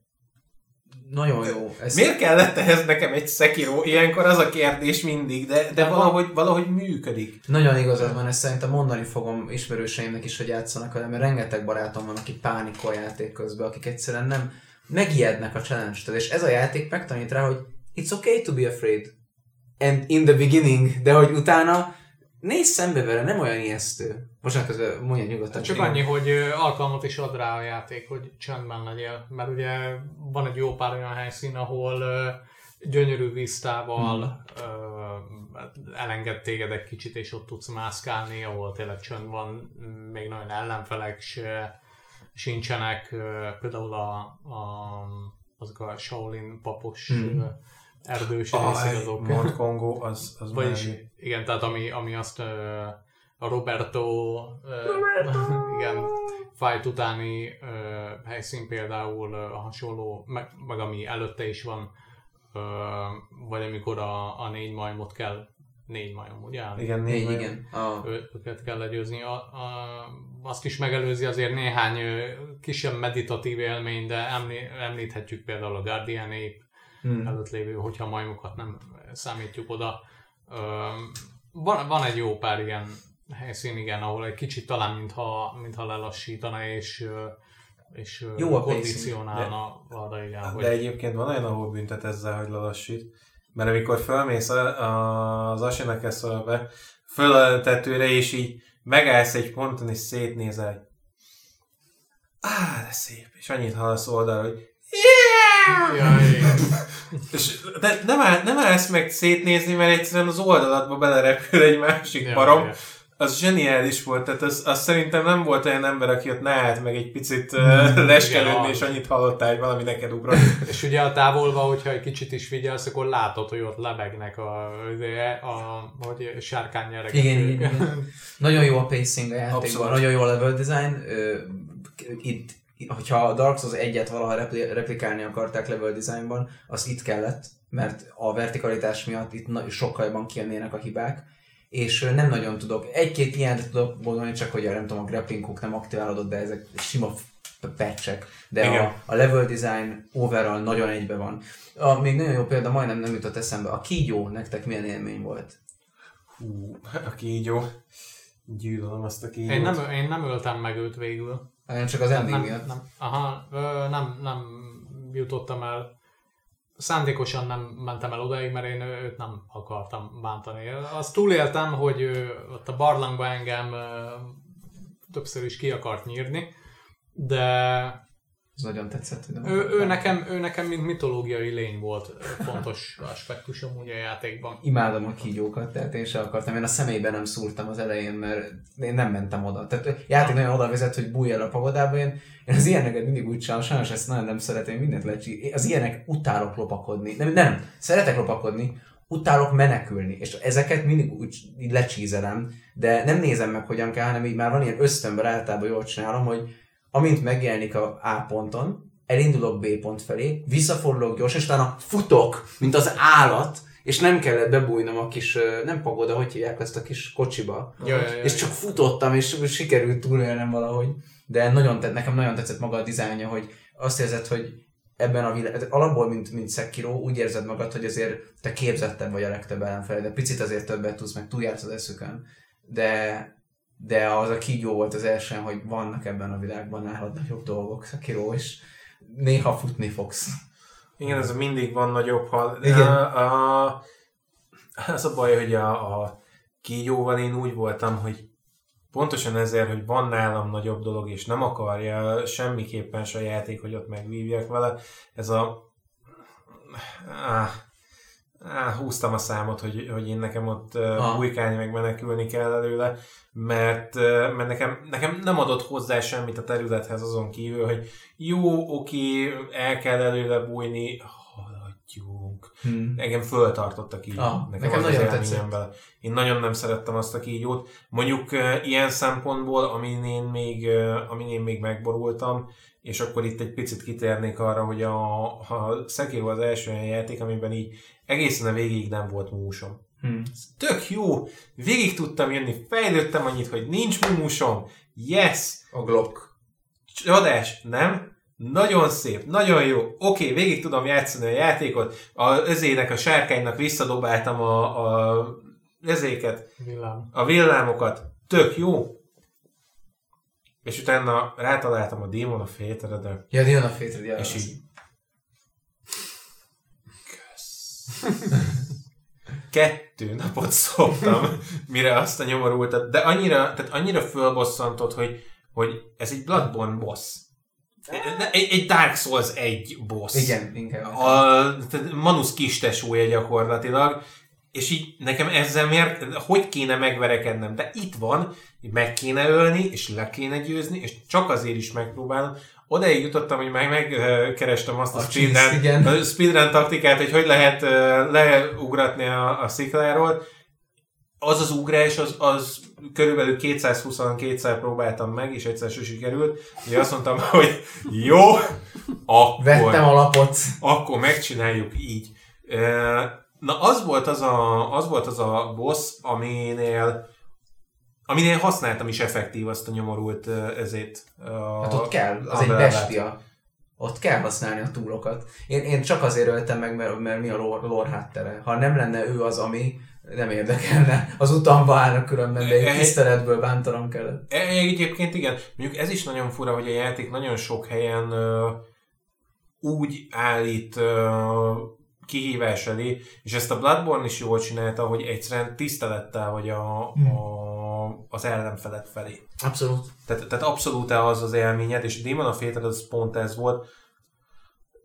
Nagyon jó. Ez Miért kellett ehhez nekem egy Sekiro? Ilyenkor az a kérdés mindig, de, de valahogy, valahogy működik. Nagyon igazad van, ezt szerintem mondani fogom ismerőseimnek is, hogy játszanak vele, mert rengeteg barátom van, aki pánikol játék közben, akik egyszerűen nem megijednek a challenge-től, és ez a játék megtanít rá, hogy it's okay to be afraid. And in the beginning, de hogy utána nézz szembe vele, nem olyan ijesztő. Bocsánat, közben mondja nyugodtan. Csak igen. annyi, hogy ö, alkalmat is ad rá a játék, hogy csendben legyél, mert ugye van egy jó pár olyan helyszín, ahol ö, gyönyörű víztával hmm. elenged téged egy kicsit, és ott tudsz mászkálni, ahol tényleg csönd van, még nagyon ellenfelek se, sincsenek, ö, például a, a, azok a Shaolin papos Hmm. Erdős részek azok. Mont Kongo, az, az Vagyis, mági. igen, tehát ami, ami azt a Roberto, ö, igen, fight utáni helyszín például hasonló, meg, meg ami előtte is van, vagy amikor a, a négy majmot kell, négy majom, ugye? Igen, Négy, négy, igen. A, Ő- őket kell legyőzni. A, a, azt is megelőzi azért néhány kisebb meditatív élmény, de említhetjük például a Guardian Ape, hmm. előtt lévő, hogyha majmokat nem számítjuk oda. Van, van egy jó pár ilyen helyszín, igen, ahol egy kicsit talán mintha, mintha lelassítana, és, és Jó a kondicionálna arra, igen, hogy De egyébként van olyan, ahol büntet ezzel, hogy lelassít. Mert amikor fölmész az Asinakeszölbe, föl a tetőre, és így megállsz egy ponton, és szétnézel. Á, de szép. És annyit hallasz oldalra, hogy Ja, igen. És de nem, áll, nem állsz meg szétnézni, mert egyszerűen az oldalatba belerepül egy másik Ja, parom. ja. Az zseniális volt, tehát az, az szerintem nem volt olyan ember, aki ott ne állt meg egy picit uh, leskelődni, igen, és annyit hallottál, hogy valami neked ugrott. És ugye a távolba, hogyha egy kicsit is figyelsz, akkor látod, hogy ott lebegnek a, a, a hogy sárkánynyerek. Igen, igen, igen. Nagyon jó a pacing a játékban, Abszolút. nagyon jó a level design. Itt, hogyha a Dark Souls egyet valaha repli- replikálni akarták level designban, az itt kellett, mert a vertikalitás miatt itt na- sokkal jobban kijönnének a hibák, és nem nagyon tudok, egy-két ilyent tudok gondolni, csak hogy a, nem tudom, a grappling hook nem aktiválódott, de ezek sima patchek, de Igen. a, a level design overall nagyon egybe van. A, még nagyon jó példa, majdnem nem jutott eszembe, a kígyó nektek milyen élmény volt? Hú, a kígyó. Gyűlölöm azt a kígyót. Én nem, én nem öltem meg őt végül. Nem csak az ending Nem, miatt. nem, aha, nem, nem jutottam el. Szándékosan nem mentem el odaig, mert én őt nem akartam bántani. Azt túléltem, hogy ö, ott a barlangba engem többször is ki akart nyírni, de Ez nagyon tetszett. Hogy nem ő, ő, nekem, ő nekem mint mitológiai lény volt fontos aspektusom ugye a játékban. Imádom a kígyókat, tehát én sem akartam. Én a személyben nem szúrtam az elején, mert én nem mentem oda. Tehát játék nagyon oda vezet, hogy bújj el a pagodába. Én, én az ilyeneket mindig úgy csinálom, sajnos ezt nagyon nem szeretem, mindent lecsi. Az ilyenek utálok lopakodni. Nem, nem, szeretek lopakodni, utálok menekülni, és ezeket mindig úgy így lecsízelem, de nem nézem meg, hogyan kell, hanem így már van ilyen ösztönben általában jól csinálom, hogy amint megjelenik a A ponton, elindulok B pont felé, visszafordulok gyorsan, és utána futok, mint az állat, és nem kellett bebújnom a kis, nem pagoda, hogy hívják ezt a kis kocsiba. Ja, ja, ja, És csak futottam, és sikerült túlélnem valahogy. De nagyon tett, nekem nagyon tetszett maga a dizájnja, hogy azt érzed, hogy ebben a világ, alapból, mint, mint Sekiro, úgy érzed magad, hogy azért te képzettebb vagy a legtöbb ellenfele, de picit azért többet tudsz, meg túljársz az eszükön. De, de az a kígyó volt az első, hogy vannak ebben a világban nálad nagyobb dolgok, Sekiro, és néha futni fogsz. Igen, ez mindig van nagyobb hal. Igen. A, a, az a baj, hogy a, a kígyóval én úgy voltam, hogy pontosan ezért, hogy van nálam nagyobb dolog, és nem akarja semmiképpen se a játék, hogy ott megvívjak vele, ez a... Á, á, húztam a számot, hogy, hogy én nekem ott uh, bujkálni, meg menekülni kell előle, mert, mert nekem, nekem nem adott hozzá semmit a területhez azon kívül, hogy jó, oké, el kell előle bújni, haladjunk. Hmm. Engem föltartottak így. Ah, nekem, nekem nagyon tetszett. vele. Én nagyon nem szerettem azt a kígyót. Mondjuk uh, ilyen szempontból, amin én még, uh, amin én még megborultam, és akkor itt egy picit kitérnék arra, hogy a, a Sekiro az első olyan játék, amiben így egészen a végig nem volt músom. Hmm. Tök jó! Végig tudtam jönni, fejlődtem annyit, hogy nincs músom. Yes! A Glock. Csodás, nem? Nagyon szép, nagyon jó. Oké, végig tudom játszani a játékot. A özének, a sárkánynak visszadobáltam a, a özéket, Villám. a villámokat. Tök jó. És utána rátaláltam a Demon of Hatred-re, Ja, jön a fétred, ja. és így... Kettő napot szoptam, mire azt a nyomorultat, de annyira, tehát annyira fölbosszantott, hogy, hogy ez egy Bloodborne boss. Egy, egy Dark Souls egy boss. Igen, inkább. A, Manus kistesója gyakorlatilag, és így nekem ezzel miért, hogy kéne megverekednem, de itt van, meg kéne ölni, és le kéne győzni, és csak azért is megpróbálom. Odaig jutottam, hogy meg megkerestem azt a, A speedrun, cheese, igen. a speedrun taktikát, hogy hogy lehet leugratni a, a szikláról. Az az ugrás, az, az körülbelül 222-szer próbáltam meg, és egyszer se sikerült. Ugye azt mondtam, hogy jó, akkor Vettem a lapot. akkor megcsináljuk így. Na az volt az a, az volt az a boss, aminél aminél használtam is effektív azt a nyomorult ö, ezét. a- Hát ott kell, az egy bestia. Ott kell használni a túlokat. Én, én csak azért öltem meg, mert, mert mi a lore háttere. Ha nem lenne ő az, ami nem érdekelne. Az utamba állnak különben, de egy tiszteletből bántanom kellett. E- Egyébként igen, mondjuk ez is nagyon fura, hogy a játék nagyon sok helyen ö, úgy állít ö, kihívás elé, és ezt a Bloodborne is jól csinálta, hogy egyszerűen tisztelettel vagy a, Hmm. a, az ellenfelek felé. Abszolút. Tehát, tehát abszolút az az élményed, és a Demon of Hatred az pont ez volt,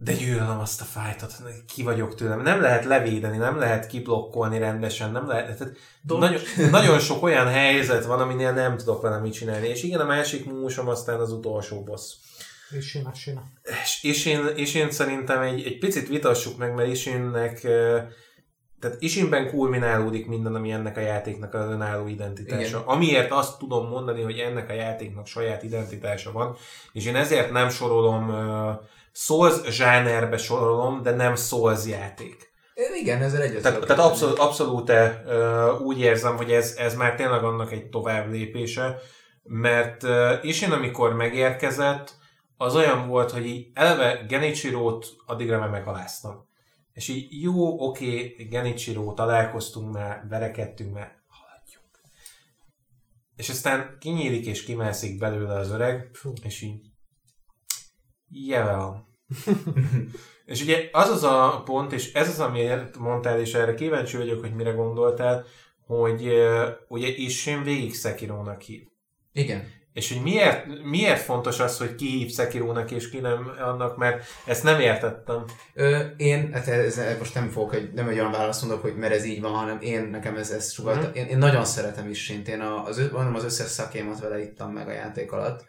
de gyűlölöm azt a fájtot, ki vagyok tőlem. Nem lehet levédeni, nem lehet kiblokkolni rendesen, nem lehet. Tehát nagyon, nagyon sok olyan helyzet van, aminél nem tudok vele mit csinálni. És igen, a másik músom aztán az utolsó boss. És én, és én. És, és, én, és én szerintem egy, egy picit vitassuk meg, mert Isinnek tehát Isinben kulminálódik minden, ami ennek a játéknak az önálló identitása. Igen. Amiért azt tudom mondani, hogy ennek a játéknak saját identitása van, és én ezért nem sorolom uh, Souls zsánerbe sorolom, de nem Souls játék. Igen, ezzel egyet. Tehát, tehát abszolút, abszolút úgy érzem, hogy ez, ez már tényleg annak egy tovább lépése, mert és én amikor megérkezett, az olyan volt, hogy így eleve Genichiro-t addigra már megaláztam. És így jó, oké, okay, Genichiro, találkoztunk már, verekedtünk már, haladjunk. És aztán kinyílik és kimászik belőle az öreg, Fú. és így Jevel. és ugye az az a pont, és ez az, amiért mondtál, és erre kíváncsi vagyok, hogy mire gondoltál, hogy uh, ugye Ishin végig Sekirónak hív. Igen. És hogy miért, miért fontos az, hogy ki hív Sekirónak és ki nem annak, mert ezt nem értettem. Ö, én, hát ez, most nem fogok, egy, nem egy olyan választ mondok, hogy mert ez így van, hanem én, nekem ez, ez sugalta. Mm. Én, én, nagyon szeretem is Én az, mondom, az összes szakémat vele ittam meg a játék alatt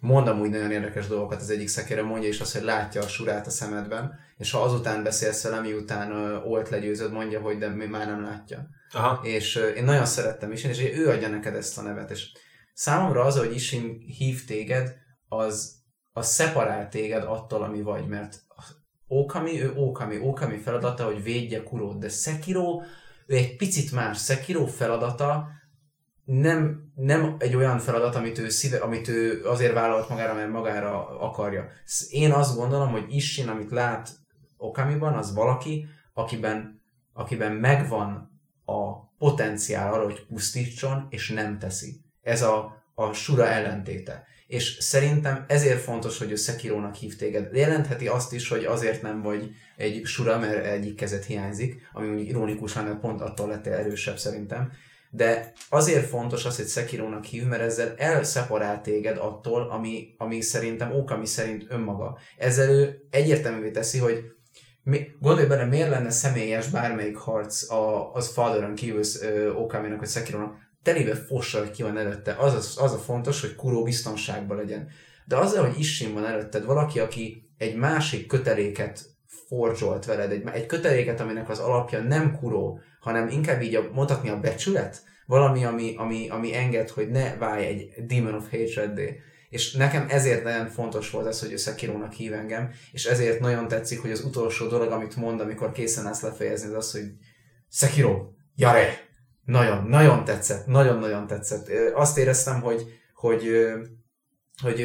mondom úgy nagyon érdekes dolgokat az egyik szekére, mondja is azt, hogy látja a surát a szemedben, és ha azután beszélsz vele, miután olt legyőzöd, mondja, hogy de már nem látja. Aha. És én nagyon szerettem is, és ő adja neked ezt a nevet, és számomra az, hogy Isin hív téged, az, az szeparál téged attól, ami vagy, mert Okami, ő Okami, Okami feladata, hogy védje Kurót, de Sekiro, ő egy picit más. Sekiro feladata nem, nem egy olyan feladat, amit ő, szíve, amit ő azért vállalt magára, mert magára akarja. Én azt gondolom, hogy Ishin, amit lát Okamiban, az valaki, akiben, akiben megvan a potenciál arra, hogy pusztítson, és nem teszi. Ez a, a Sura ellentéte. És szerintem ezért fontos, hogy ő Sekirónak hív téged. Jelentheti azt is, hogy azért nem vagy egy Sura, mert egyik kezet hiányzik, ami mondjuk ironikus lenne, pont attól lettél erősebb szerintem de azért fontos az, hogy Sekirónak hív, mert ezzel elszeparál téged attól, ami, ami szerintem Okami szerint önmaga. Ezzel ő egyértelművé teszi, hogy mi, gondolj bele, miért lenne személyes bármelyik harc a, az Fatheron kívül Okaminak vagy Sekirónak, telébe fossa, hogy ki van előtte. Az, az, az a fontos, hogy Kuro biztonságban legyen. De azzal, hogy Ishin van előtted, valaki, aki egy másik köteléket forzolt veled, egy, egy köteléket, aminek az alapja nem Kuro, hanem inkább így a, mondhatni a becsület, valami, ami, ami, ami enged, hogy ne válj egy Demon of hatred. És nekem ezért nagyon fontos volt az, hogy ő Sekirónak hív engem, és ezért nagyon tetszik, hogy az utolsó dolog, amit mond, amikor készen állsz lefejezni, az az, hogy Sekiro, jare! Nagyon, nagyon tetszett, nagyon-nagyon tetszett. Azt éreztem, hogy, hogy, hogy, hogy,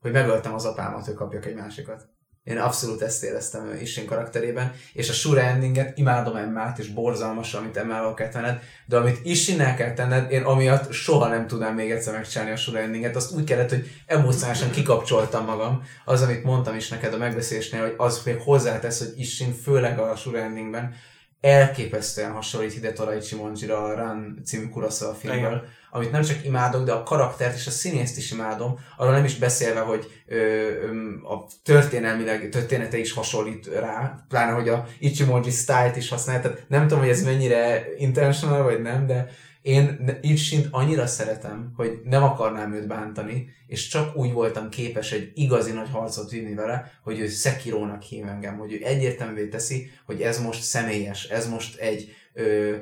hogy megöltem az apámat, hogy kapjak egy másikat. Én abszolút ezt éreztem Ishin karakterében, és a Shura endinget imádom Emmát, és borzalmas, amit Emmával kell tenned, de amit Ishinnel kell tenned, én amiatt soha nem tudnám még egyszer megcsinálni a Shura endinget, azt úgy kellett, hogy emocionálisan kikapcsoltam magam, az, amit mondtam is neked a megbeszélésnél, hogy az még hozzátesz, hogy Ishin főleg a Shura endingben elképesztően hasonlít Hidetora Ichimonjira a Run című Kurosawa filmből, amit nem csak imádok, de a karaktert és a színészt is imádom, arról nem is beszélve, hogy ö, ö, a történelmileg, története is hasonlít rá, pláne, hogy a Ichimonji style-t is használja, tehát nem tudom, hogy ez mennyire intentional, vagy nem, de én Ichint annyira szeretem, hogy nem akarnám őt bántani, és csak úgy voltam képes egy igazi nagy harcot vinni vele, hogy ő Sekirónak hív engem, hogy ő egyértelművé teszi, hogy ez most személyes, ez most egy ö,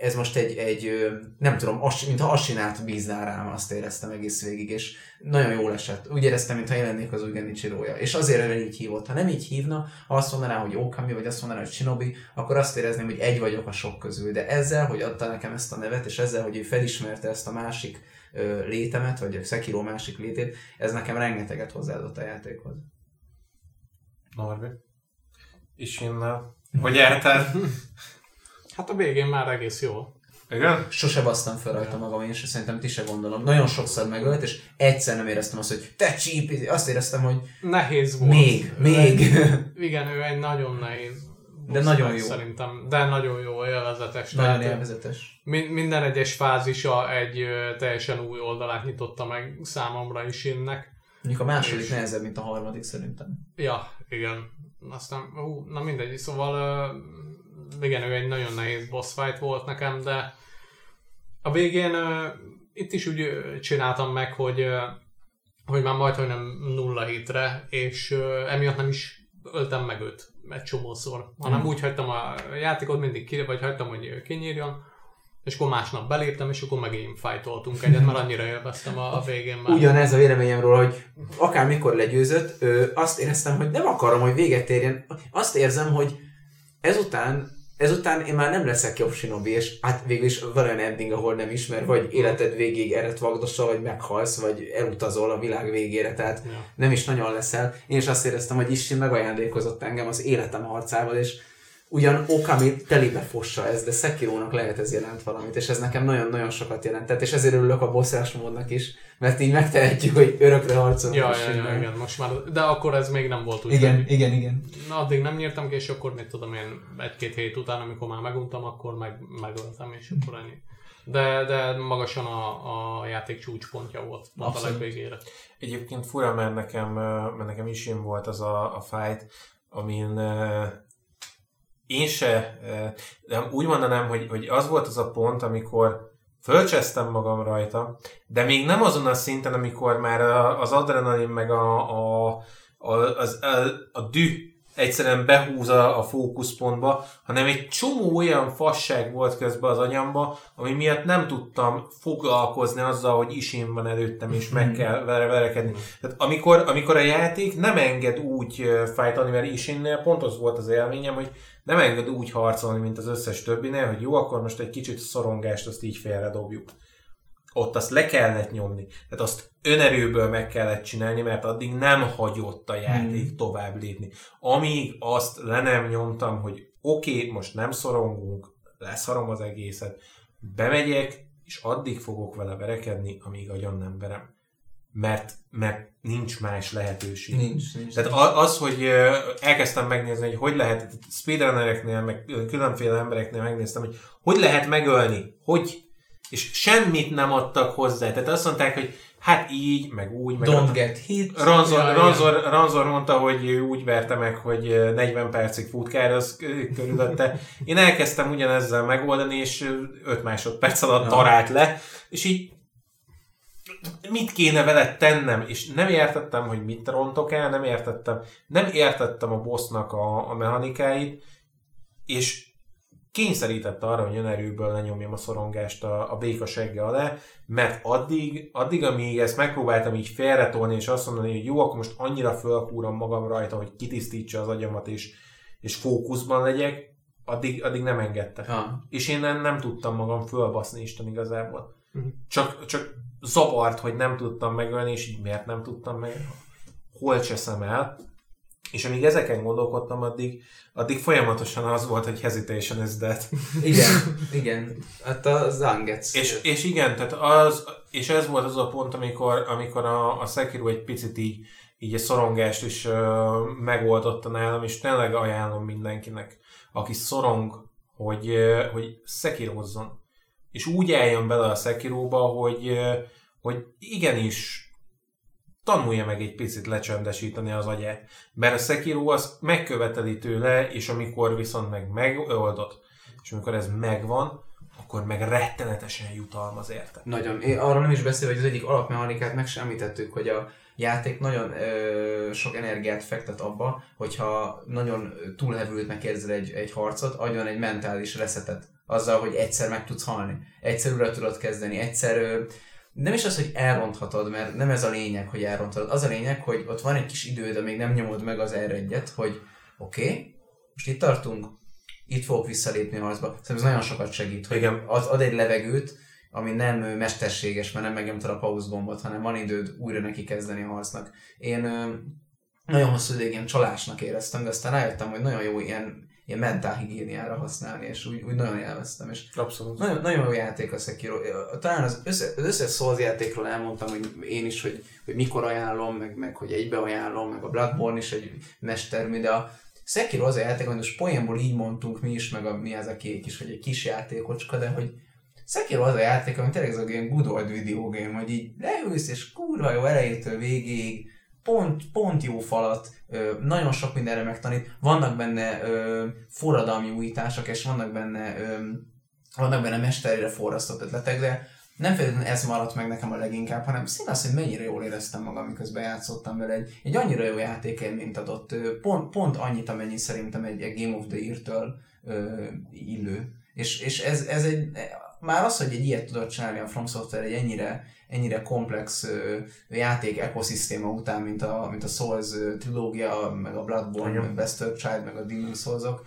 ez most egy, egy nem tudom, as, mintha Asinát bízná rám, azt éreztem egész végig, és nagyon jól esett. Úgy éreztem, mintha jelennék az új Genichiroja. És azért hogy így hívott. Ha nem így hívna, ha azt mondaná, hogy Okami, vagy azt mondaná, hogy Shinobi, akkor azt érezném, hogy egy vagyok a sok közül. De ezzel, hogy adta nekem ezt a nevet, és ezzel, hogy ő felismerte ezt a másik ö, létemet, vagy a Sekiro másik létét, ez nekem rengeteget hozzáadott a játékhoz. Norbi? És innen, hogy jártál? Hát a végén már egész jó. Igen? Sose basztam fel rajta magam, én se szerintem ti se gondolom. Nagyon sokszor megölt, és egyszer nem éreztem azt, hogy te csíp, azt éreztem, hogy nehéz volt. Még, még. igen, ő egy nagyon nehéz. De nagyon jó. Szerintem, de nagyon jó, élvezetes. Nagyon Tehát, élvezetes. Minden egyes fázisa egy teljesen új oldalát nyitotta meg számomra is innek. Mondjuk a második És- nehezebb, mint a harmadik szerintem. Ja, igen. Aztán, hú, na mindegy, szóval uh, igen, ő egy nagyon nehéz boss fight volt nekem, de a végén uh, itt is úgy csináltam meg, hogy, uh, hogy már majd, hogy nem nulla hitre, és uh, emiatt nem is öltem meg őt egy csomószor, hanem Hmm. úgy hagytam a játékot mindig ki, vagy hagytam, hogy kinyírjon, és akkor másnap beléptem, és akkor megint fightoltunk egyet, mert annyira élveztem a, a végén már. Ugyanez a véleményem róla, hogy akármikor legyőzött, ö, azt éreztem, hogy nem akarom, hogy véget érjen. Azt érzem, hogy ezután, ezután én már nem leszek jobb shinobi, és hát végül is van olyan ending, ahol nem ismer, vagy életed végig eret vagdossal, vagy meghalsz, vagy elutazol a világ végére, tehát Ja. nem is nagyon leszel. Én is azt éreztem, hogy Ishin megajándékozott engem az életem harcával, és ugyan Okami telibe fossa ez, de Sekirónak lehet ez jelent valamit, és ez nekem nagyon-nagyon sokat jelentett, és ezért örülök a bosszás módnak is, mert így megtehetjük, hogy örökre harcolunk Ja, ja, ja, igen, most már, de akkor ez még nem volt úgy. Igen, hogy- igen, igen. Na, addig nem nyírtam ki, és akkor mit tudom én, egy-két hét után, amikor már meguntam, akkor meg, megöltem, és akkor ennyi. De, de magasan a, a játék csúcspontja volt, pont a legvégére. Egyébként fura, mert nekem, mert nekem is én volt az a, a fight, amin ö, én se, de úgy mondanám, hogy, hogy az volt az a pont, amikor fölcsesztem magam rajta, de még nem azon a szinten, amikor már az adrenalin meg a, a, a, az, a, a dű egyszerűen behúz a, a fókuszpontba, hanem egy csomó olyan fasság volt közben az agyamba, ami miatt nem tudtam foglalkozni azzal, hogy isén van előttem, és meg kell vele verekedni. Tehát amikor, amikor a játék nem enged úgy fájtani, mert isénnél pont az volt az élményem, hogy nem enged úgy harcolni, mint az összes többinél, hogy jó, akkor most egy kicsit szorongást azt így félredobjuk. Ott azt le kellett nyomni. Tehát azt önerőből meg kellett csinálni, mert addig nem hagyott a játék hmm. tovább lépni. Amíg azt le nem nyomtam, hogy oké, okay, most nem szorongunk, leszarom az egészet, bemegyek, és addig fogok vele verekedni, amíg agyon nem verem. Mert, mert nincs más lehetőség. Nincs, nincs. Tehát az, hogy elkezdtem megnézni, hogy hogy lehet, speedrunnereknél, meg különféle embereknél megnéztem, hogy hogy lehet megölni, hogy, és semmit nem adtak hozzá. Tehát azt mondták, hogy hát így, meg úgy, meg Don't get hit. Ranzor, Ja, Ranzor, Ranzor mondta, hogy ő úgy verte meg, hogy ö, 40 percig futkár az körülötte. Én elkezdtem ugyanezzel megoldani, és 5 másodperc alatt Ja. tarált le, és így mit kéne vele tennem, és nem értettem, hogy mit rontok el, nem értettem, nem értettem a bossnak a, a mechanikáit, és kényszerítette arra, hogy önerőből lenyomjam a szorongást a, a béka segge alá, mert addig, addig, amíg ezt megpróbáltam így félretolni, és azt mondani, hogy jó, akkor most annyira fölkúrom magam rajta, hogy kitisztítsa az agyamat, és, és fókuszban legyek, addig, addig nem engedte. Ha. És én nem, nem tudtam magam fölbaszni Isten igazából. Mhm. Csak, csak zavart, hogy nem tudtam megölni, és így miért nem tudtam meg, hol cseszem el. És amíg ezeken gondolkodtam, addig, addig folyamatosan az volt, hogy hesitation is dead. Igen, igen. Hát a Zangets. És, és igen, tehát az, és ez volt az a pont, amikor, amikor a, a Sekiro egy picit így, így a szorongást is ö, megoldotta nálam, és tényleg ajánlom mindenkinek, aki szorong, hogy, ö, hogy Sekirozzon. És úgy álljon bele a Sekiróba, hogy, ö, hogy igenis tanulja meg egy picit lecsendesíteni az agyát. Mert a Sekiro az megköveteli tőle, és amikor viszont meg megoldott, és amikor ez megvan, akkor meg rettenetesen jutalmaz érte. Nagyon. Én arról nem is beszél, hogy az egyik alapmechanikát meg sem említettük, hogy a játék nagyon ö, sok energiát fektet abba, hogyha nagyon túlhevültnek érzel egy, egy harcot, adjon egy mentális reszetet azzal, hogy egyszer meg tudsz halni, egyszer újra tudod kezdeni, egyszer ö, nem is az, hogy elronthatod, mert nem ez a lényeg, hogy elronthatod. Az a lényeg, hogy ott van egy kis időd, amíg nem nyomod meg az r hogy oké, okay, most itt tartunk, itt fogok visszalépni a harcba. Szerintem ez nagyon sokat segít, hogy Igen. az ad egy levegőt, ami nem mesterséges, mert nem megnyomtad a pauzgombot, hanem van időd újra neki kezdeni a harcnak. Én nagyon hosszú ideig ilyen csalásnak éreztem, de aztán rájöttem, hogy nagyon jó ilyen, ilyen mentálhigiéniára használni, és úgy, úgy nagyon élveztem. És Abszolút. nagyon, nagyon jó játék a Sekiro. Talán az, össze, az összes Souls játékról elmondtam, hogy én is, hogy, hogy mikor ajánlom, meg, meg hogy egybe ajánlom, meg a Bloodborne is egy mestermű, de a Sekiro az a játék, amit most poénból így mondtunk mi is, meg a, mi az a kék is, hogy egy kis játékocska, de hogy Sekiro az a játék, ami tényleg ez a ilyen good old video game, hogy így leülsz, és kurva jó elejétől végéig pont, pont jó falat, nagyon sok mindenre megtanít, vannak benne forradalmi újítások, és vannak benne, vannak benne mesterére forrasztott ötletek, de nem feltétlenül ez maradt meg nekem a leginkább, hanem szín hogy mennyire jól éreztem magam, miközben játszottam vele. Egy, egy annyira jó játékélményt adott, pont, pont annyit, amennyi szerintem egy, egy Game of the Year-től illő. És, és ez, ez egy, már az, hogy egy ilyet tudod csinálni a From Software egy ennyire, ennyire komplex ö, játék ekoszisztéma után, mint a, mint a Souls trilógia, meg a Bloodborne, meg Bastard Child, meg a Demon Souls-ok,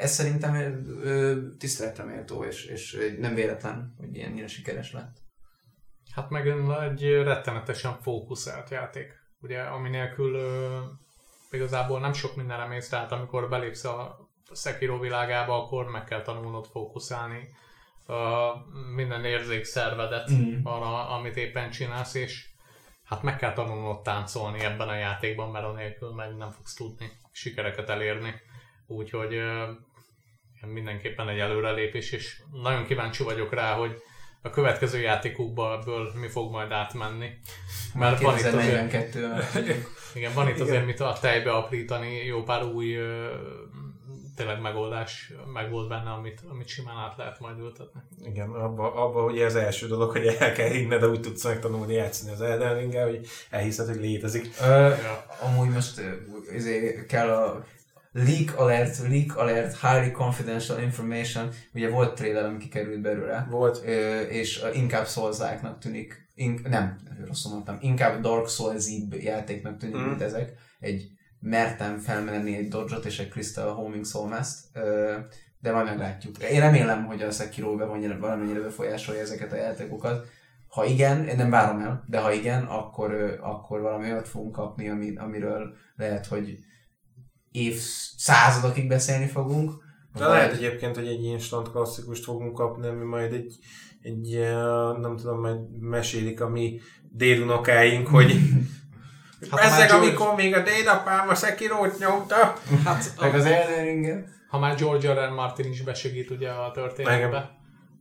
ez szerintem ö, ö, tiszteletre méltó, és, és nem véletlen, hogy ennyire sikeres lett. Hát meg egy rettenetesen fókuszált játék, ugye, ami nélkül ö, igazából nem sok mindenre mész, tehát amikor belépsz a Sekiro világába, akkor meg kell tanulnod fókuszálni ö, minden érzékszervedet Mhm. arra, amit éppen csinálsz, és hát meg kell tanulnod táncolni ebben a játékban, mert anélkül meg nem fogsz tudni sikereket elérni. Úgyhogy ö, mindenképpen egy előrelépés, és nagyon kíváncsi vagyok rá, hogy a következő játékokból ebből mi fog majd átmenni. Mert van itt azért, 2042 igen, van itt Igen. azért mit a tejbe aprítani, jó pár új tényleg megoldás meg volt benne, amit, amit simán át lehet majd ültetni. Igen, abba, abba ugye az első dolog, hogy el kell hinned, de úgy tudsz megtanulni játszani az Elden ring hogy elhiszed, hogy létezik. Ö, Ja. amúgy most izé, kell a leak alert, leak alert, highly confidential information, ugye volt trailer, ami kikerült belőle, Volt. ö, és inkább souls tűnik, in, nem, rosszul mondtam, inkább Dark souls játéknak tűnik, Mm. mint ezek. Egy mertem felmenni egy dodge egy Crystal Homing Soulmast, ö, de majd meglátjuk. Én remélem, hogy a Sekiro valamennyire, valamennyire befolyásolja ezeket a játékokat. Ha igen, én nem várom el, de ha igen, akkor, akkor valami olyat fogunk kapni, ami, amiről lehet, hogy évszázadokig beszélni fogunk. De lehet egyébként, hogy egy instant klasszikust fogunk kapni, ami majd egy, egy nem tudom, majd mesélik a mi dédunokáink, hogy Hát ezek, George- amikor még a dédapám a Sekirót nyomta. Hát, Meg az Elden ha már George R. R. Martin is besegít ugye a történetbe,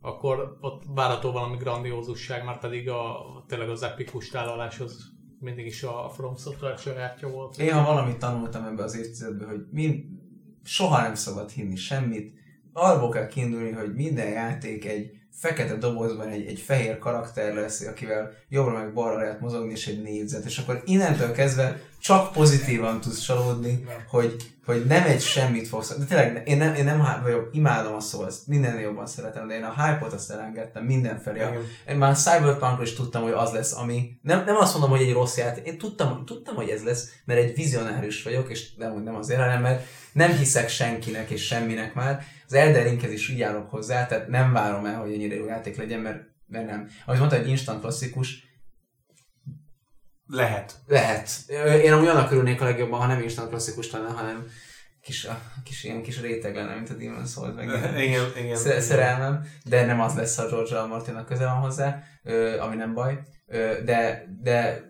akkor ott várható valami grandiózusság, már pedig a, tényleg az epikus tálalás az mindig is a From Software sajátja volt. Én ha valamit tanultam ebbe az évtizedben, hogy mind, soha nem szabad hinni semmit. Arról kell kiindulni, hogy minden játék egy fekete dobozban egy, egy fehér karakter lesz, akivel jobbra meg balra lehet mozogni, és egy négyzet. És akkor innentől kezdve csak pozitívan tudsz csalódni, hogy, hogy nem egy semmit fogsz. De tényleg, én nem, én nem vagyok, imádom a souls mindennél jobban szeretem, de én a hype-ot azt elengedtem mindenfelé. Én már a Cyberpunkról is tudtam, hogy az lesz, ami... Nem, nem azt mondom, hogy egy rossz játék. Én tudtam, tudtam, hogy ez lesz, mert egy vizionárius vagyok, és nem, nem azért, hanem mert nem hiszek senkinek és semminek már. Az Elden Ringhez is így állok hozzá, tehát nem várom el, hogy ennyire jó játék legyen, mert, mert nem. Ahogy mondta, egy instant klasszikus, Lehet. lehet. Én amúgy annak örülnék a legjobban, ha nem instant klasszikus lenne, hanem kis, a, kis, ilyen kis réteg lenne, mint a Demon's Souls, meg Igen, igen. sze- szerelmem, de nem az lesz, ha George R. Martinnak köze van hozzá, ami nem baj, de, de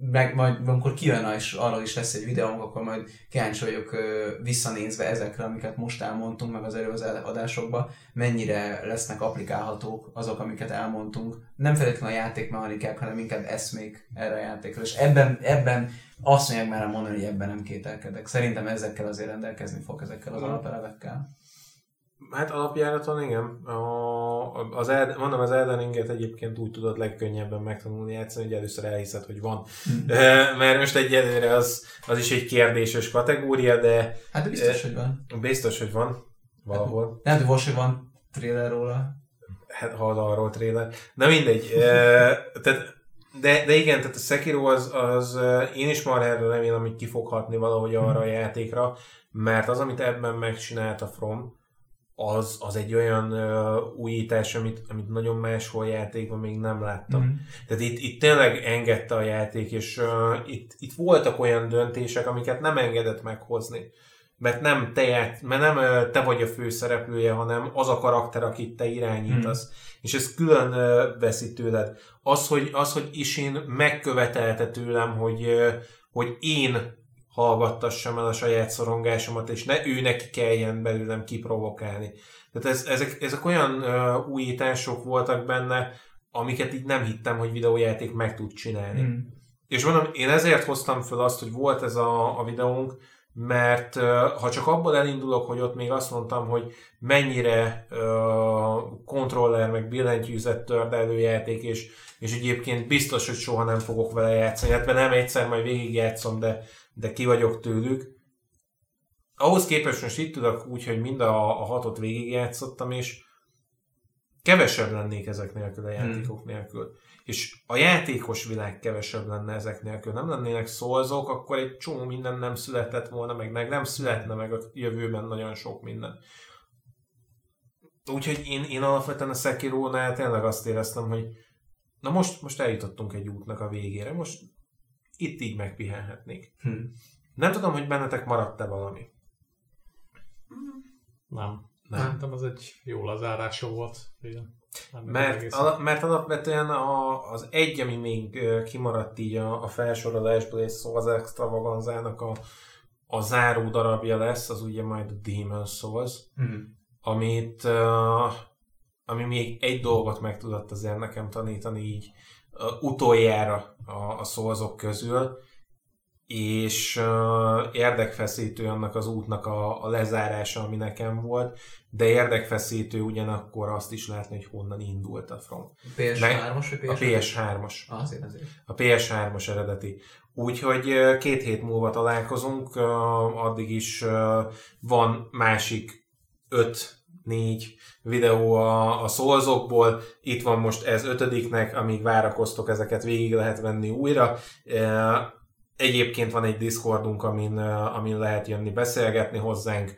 meg majd amikor kijön, és arról is lesz egy videónk, akkor majd kíváncsi vagyok visszanézve ezekre, amiket most elmondtunk, meg az előző adásokban, mennyire lesznek applikálhatók azok, amiket elmondtunk. Nem feltétlenül a játékmechanikák, hanem inkább eszmék erre a játékra. És ebben, ebben azt mondják már mondani, hogy ebben nem kételkedek. Szerintem ezekkel azért rendelkezni fog, ezekkel az alapelevekkel. Hát alapjáraton igen. A, az Elden, mondom, az Elden Ringet egyébként úgy tudod legkönnyebben megtanulni játszani, hogy először elhiszed, hogy van. Ö, Mert most egyelőre az, az is egy kérdéses kategória, de Hát de biztos, hogy van. biztos, hogy van valahol. Nem tudom, most, hogy van trailer róla. Hát, hall arról trailer. Na mindegy. Tehát, de, de igen, tehát a Sekiro az, az én is már erre remélem, hogy ki fog hatni valahogy arra a játékra, mert az, amit ebben megcsinált a From, az, az egy olyan ö, újítás, amit, amit nagyon máshol játékban még nem láttam. Mhm. Tehát itt, itt tényleg engedte a játék, és uh, itt, itt voltak olyan döntések, amiket nem engedett meghozni. Mert nem te, ját, mert nem uh, te vagy a főszereplője, hanem az a karakter, akit te irányítasz. És ez külön uh, veszi tőled. Az, hogy, az, hogy Isin megkövetelte tőlem, hogy, uh, hogy én hallgattassam el a saját szorongásomat, és ne ő neki kelljen belőlem kiprovokálni. Tehát ez, ezek, ezek olyan uh, újítások voltak benne, amiket így nem hittem, hogy videójáték meg tud csinálni. Mm. és mondom, én ezért hoztam föl azt, hogy volt ez a, a videónk, mert ha csak abból elindulok, hogy ott még azt mondtam, hogy mennyire uh, kontroller, meg billentyűzet tördelő játék, és, és egyébként biztos, hogy soha nem fogok vele játszani, illetve nem egyszer majd végigjátszom, de, de ki vagyok tőlük. Ahhoz képest most itt tudok úgy, hogy mind a, a hatot végigjátszottam, és kevesebb lennék ezek nélkül a hmm. játékok hmm. nélkül és a játékos világ kevesebb lenne ezek nélkül. Nem lennének szolzók, akkor egy csomó minden nem született volna, meg, meg nem születne meg a jövőben nagyon sok minden. Úgyhogy én, én alapvetően a Sekiro-nál tényleg azt éreztem, hogy na most, most eljutottunk egy útnak a végére, most itt így megpihenhetnék. Hm. Nem tudom, hogy bennetek maradt-e valami. Nem. Nem. Szerintem az egy jó lezárása volt. Igen. Mert, ala, mert alapvetően a, az egy, ami még kimaradt így a, a felsorolásból, és szó az extravaganzának a, a záró darabja lesz, az ugye majd a Demon Souls, mm. amit uh, ami még egy dolgot meg tudott azért nekem tanítani így utoljára a, a szózok közül, és uh, érdekfeszítő annak az útnak a, a lezárása, ami nekem volt, de érdekfeszítő ugyanakkor azt is látni, hogy honnan indult a From. PS3-os vagy PS3? A PS3-os. Ah, azért, azért. A PS3-os eredeti. Úgyhogy két hét múlva találkozunk, addig is van másik öt négy videó a, a szolzokból. Itt van most ez ötödiknek, amíg várakoztok, ezeket végig lehet venni újra. Egyébként van egy Discordunk, amin, amin lehet jönni beszélgetni hozzánk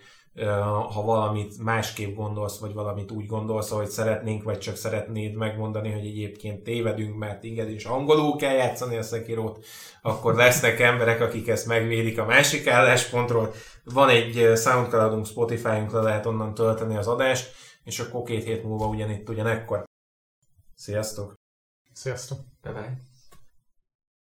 ha valamit másképp gondolsz, vagy valamit úgy gondolsz, hogy szeretnénk, vagy csak szeretnéd megmondani, hogy egyébként tévedünk, mert igen, és angolul kell játszani a Sekirót, akkor lesznek emberek, akik ezt megvédik a másik álláspontról. Van egy Soundcloudunk, Spotify-unk, le lehet onnan tölteni az adást, és akkor két hét múlva ugyanitt ugyanekkor. Sziasztok! Sziasztok! Bye-bye!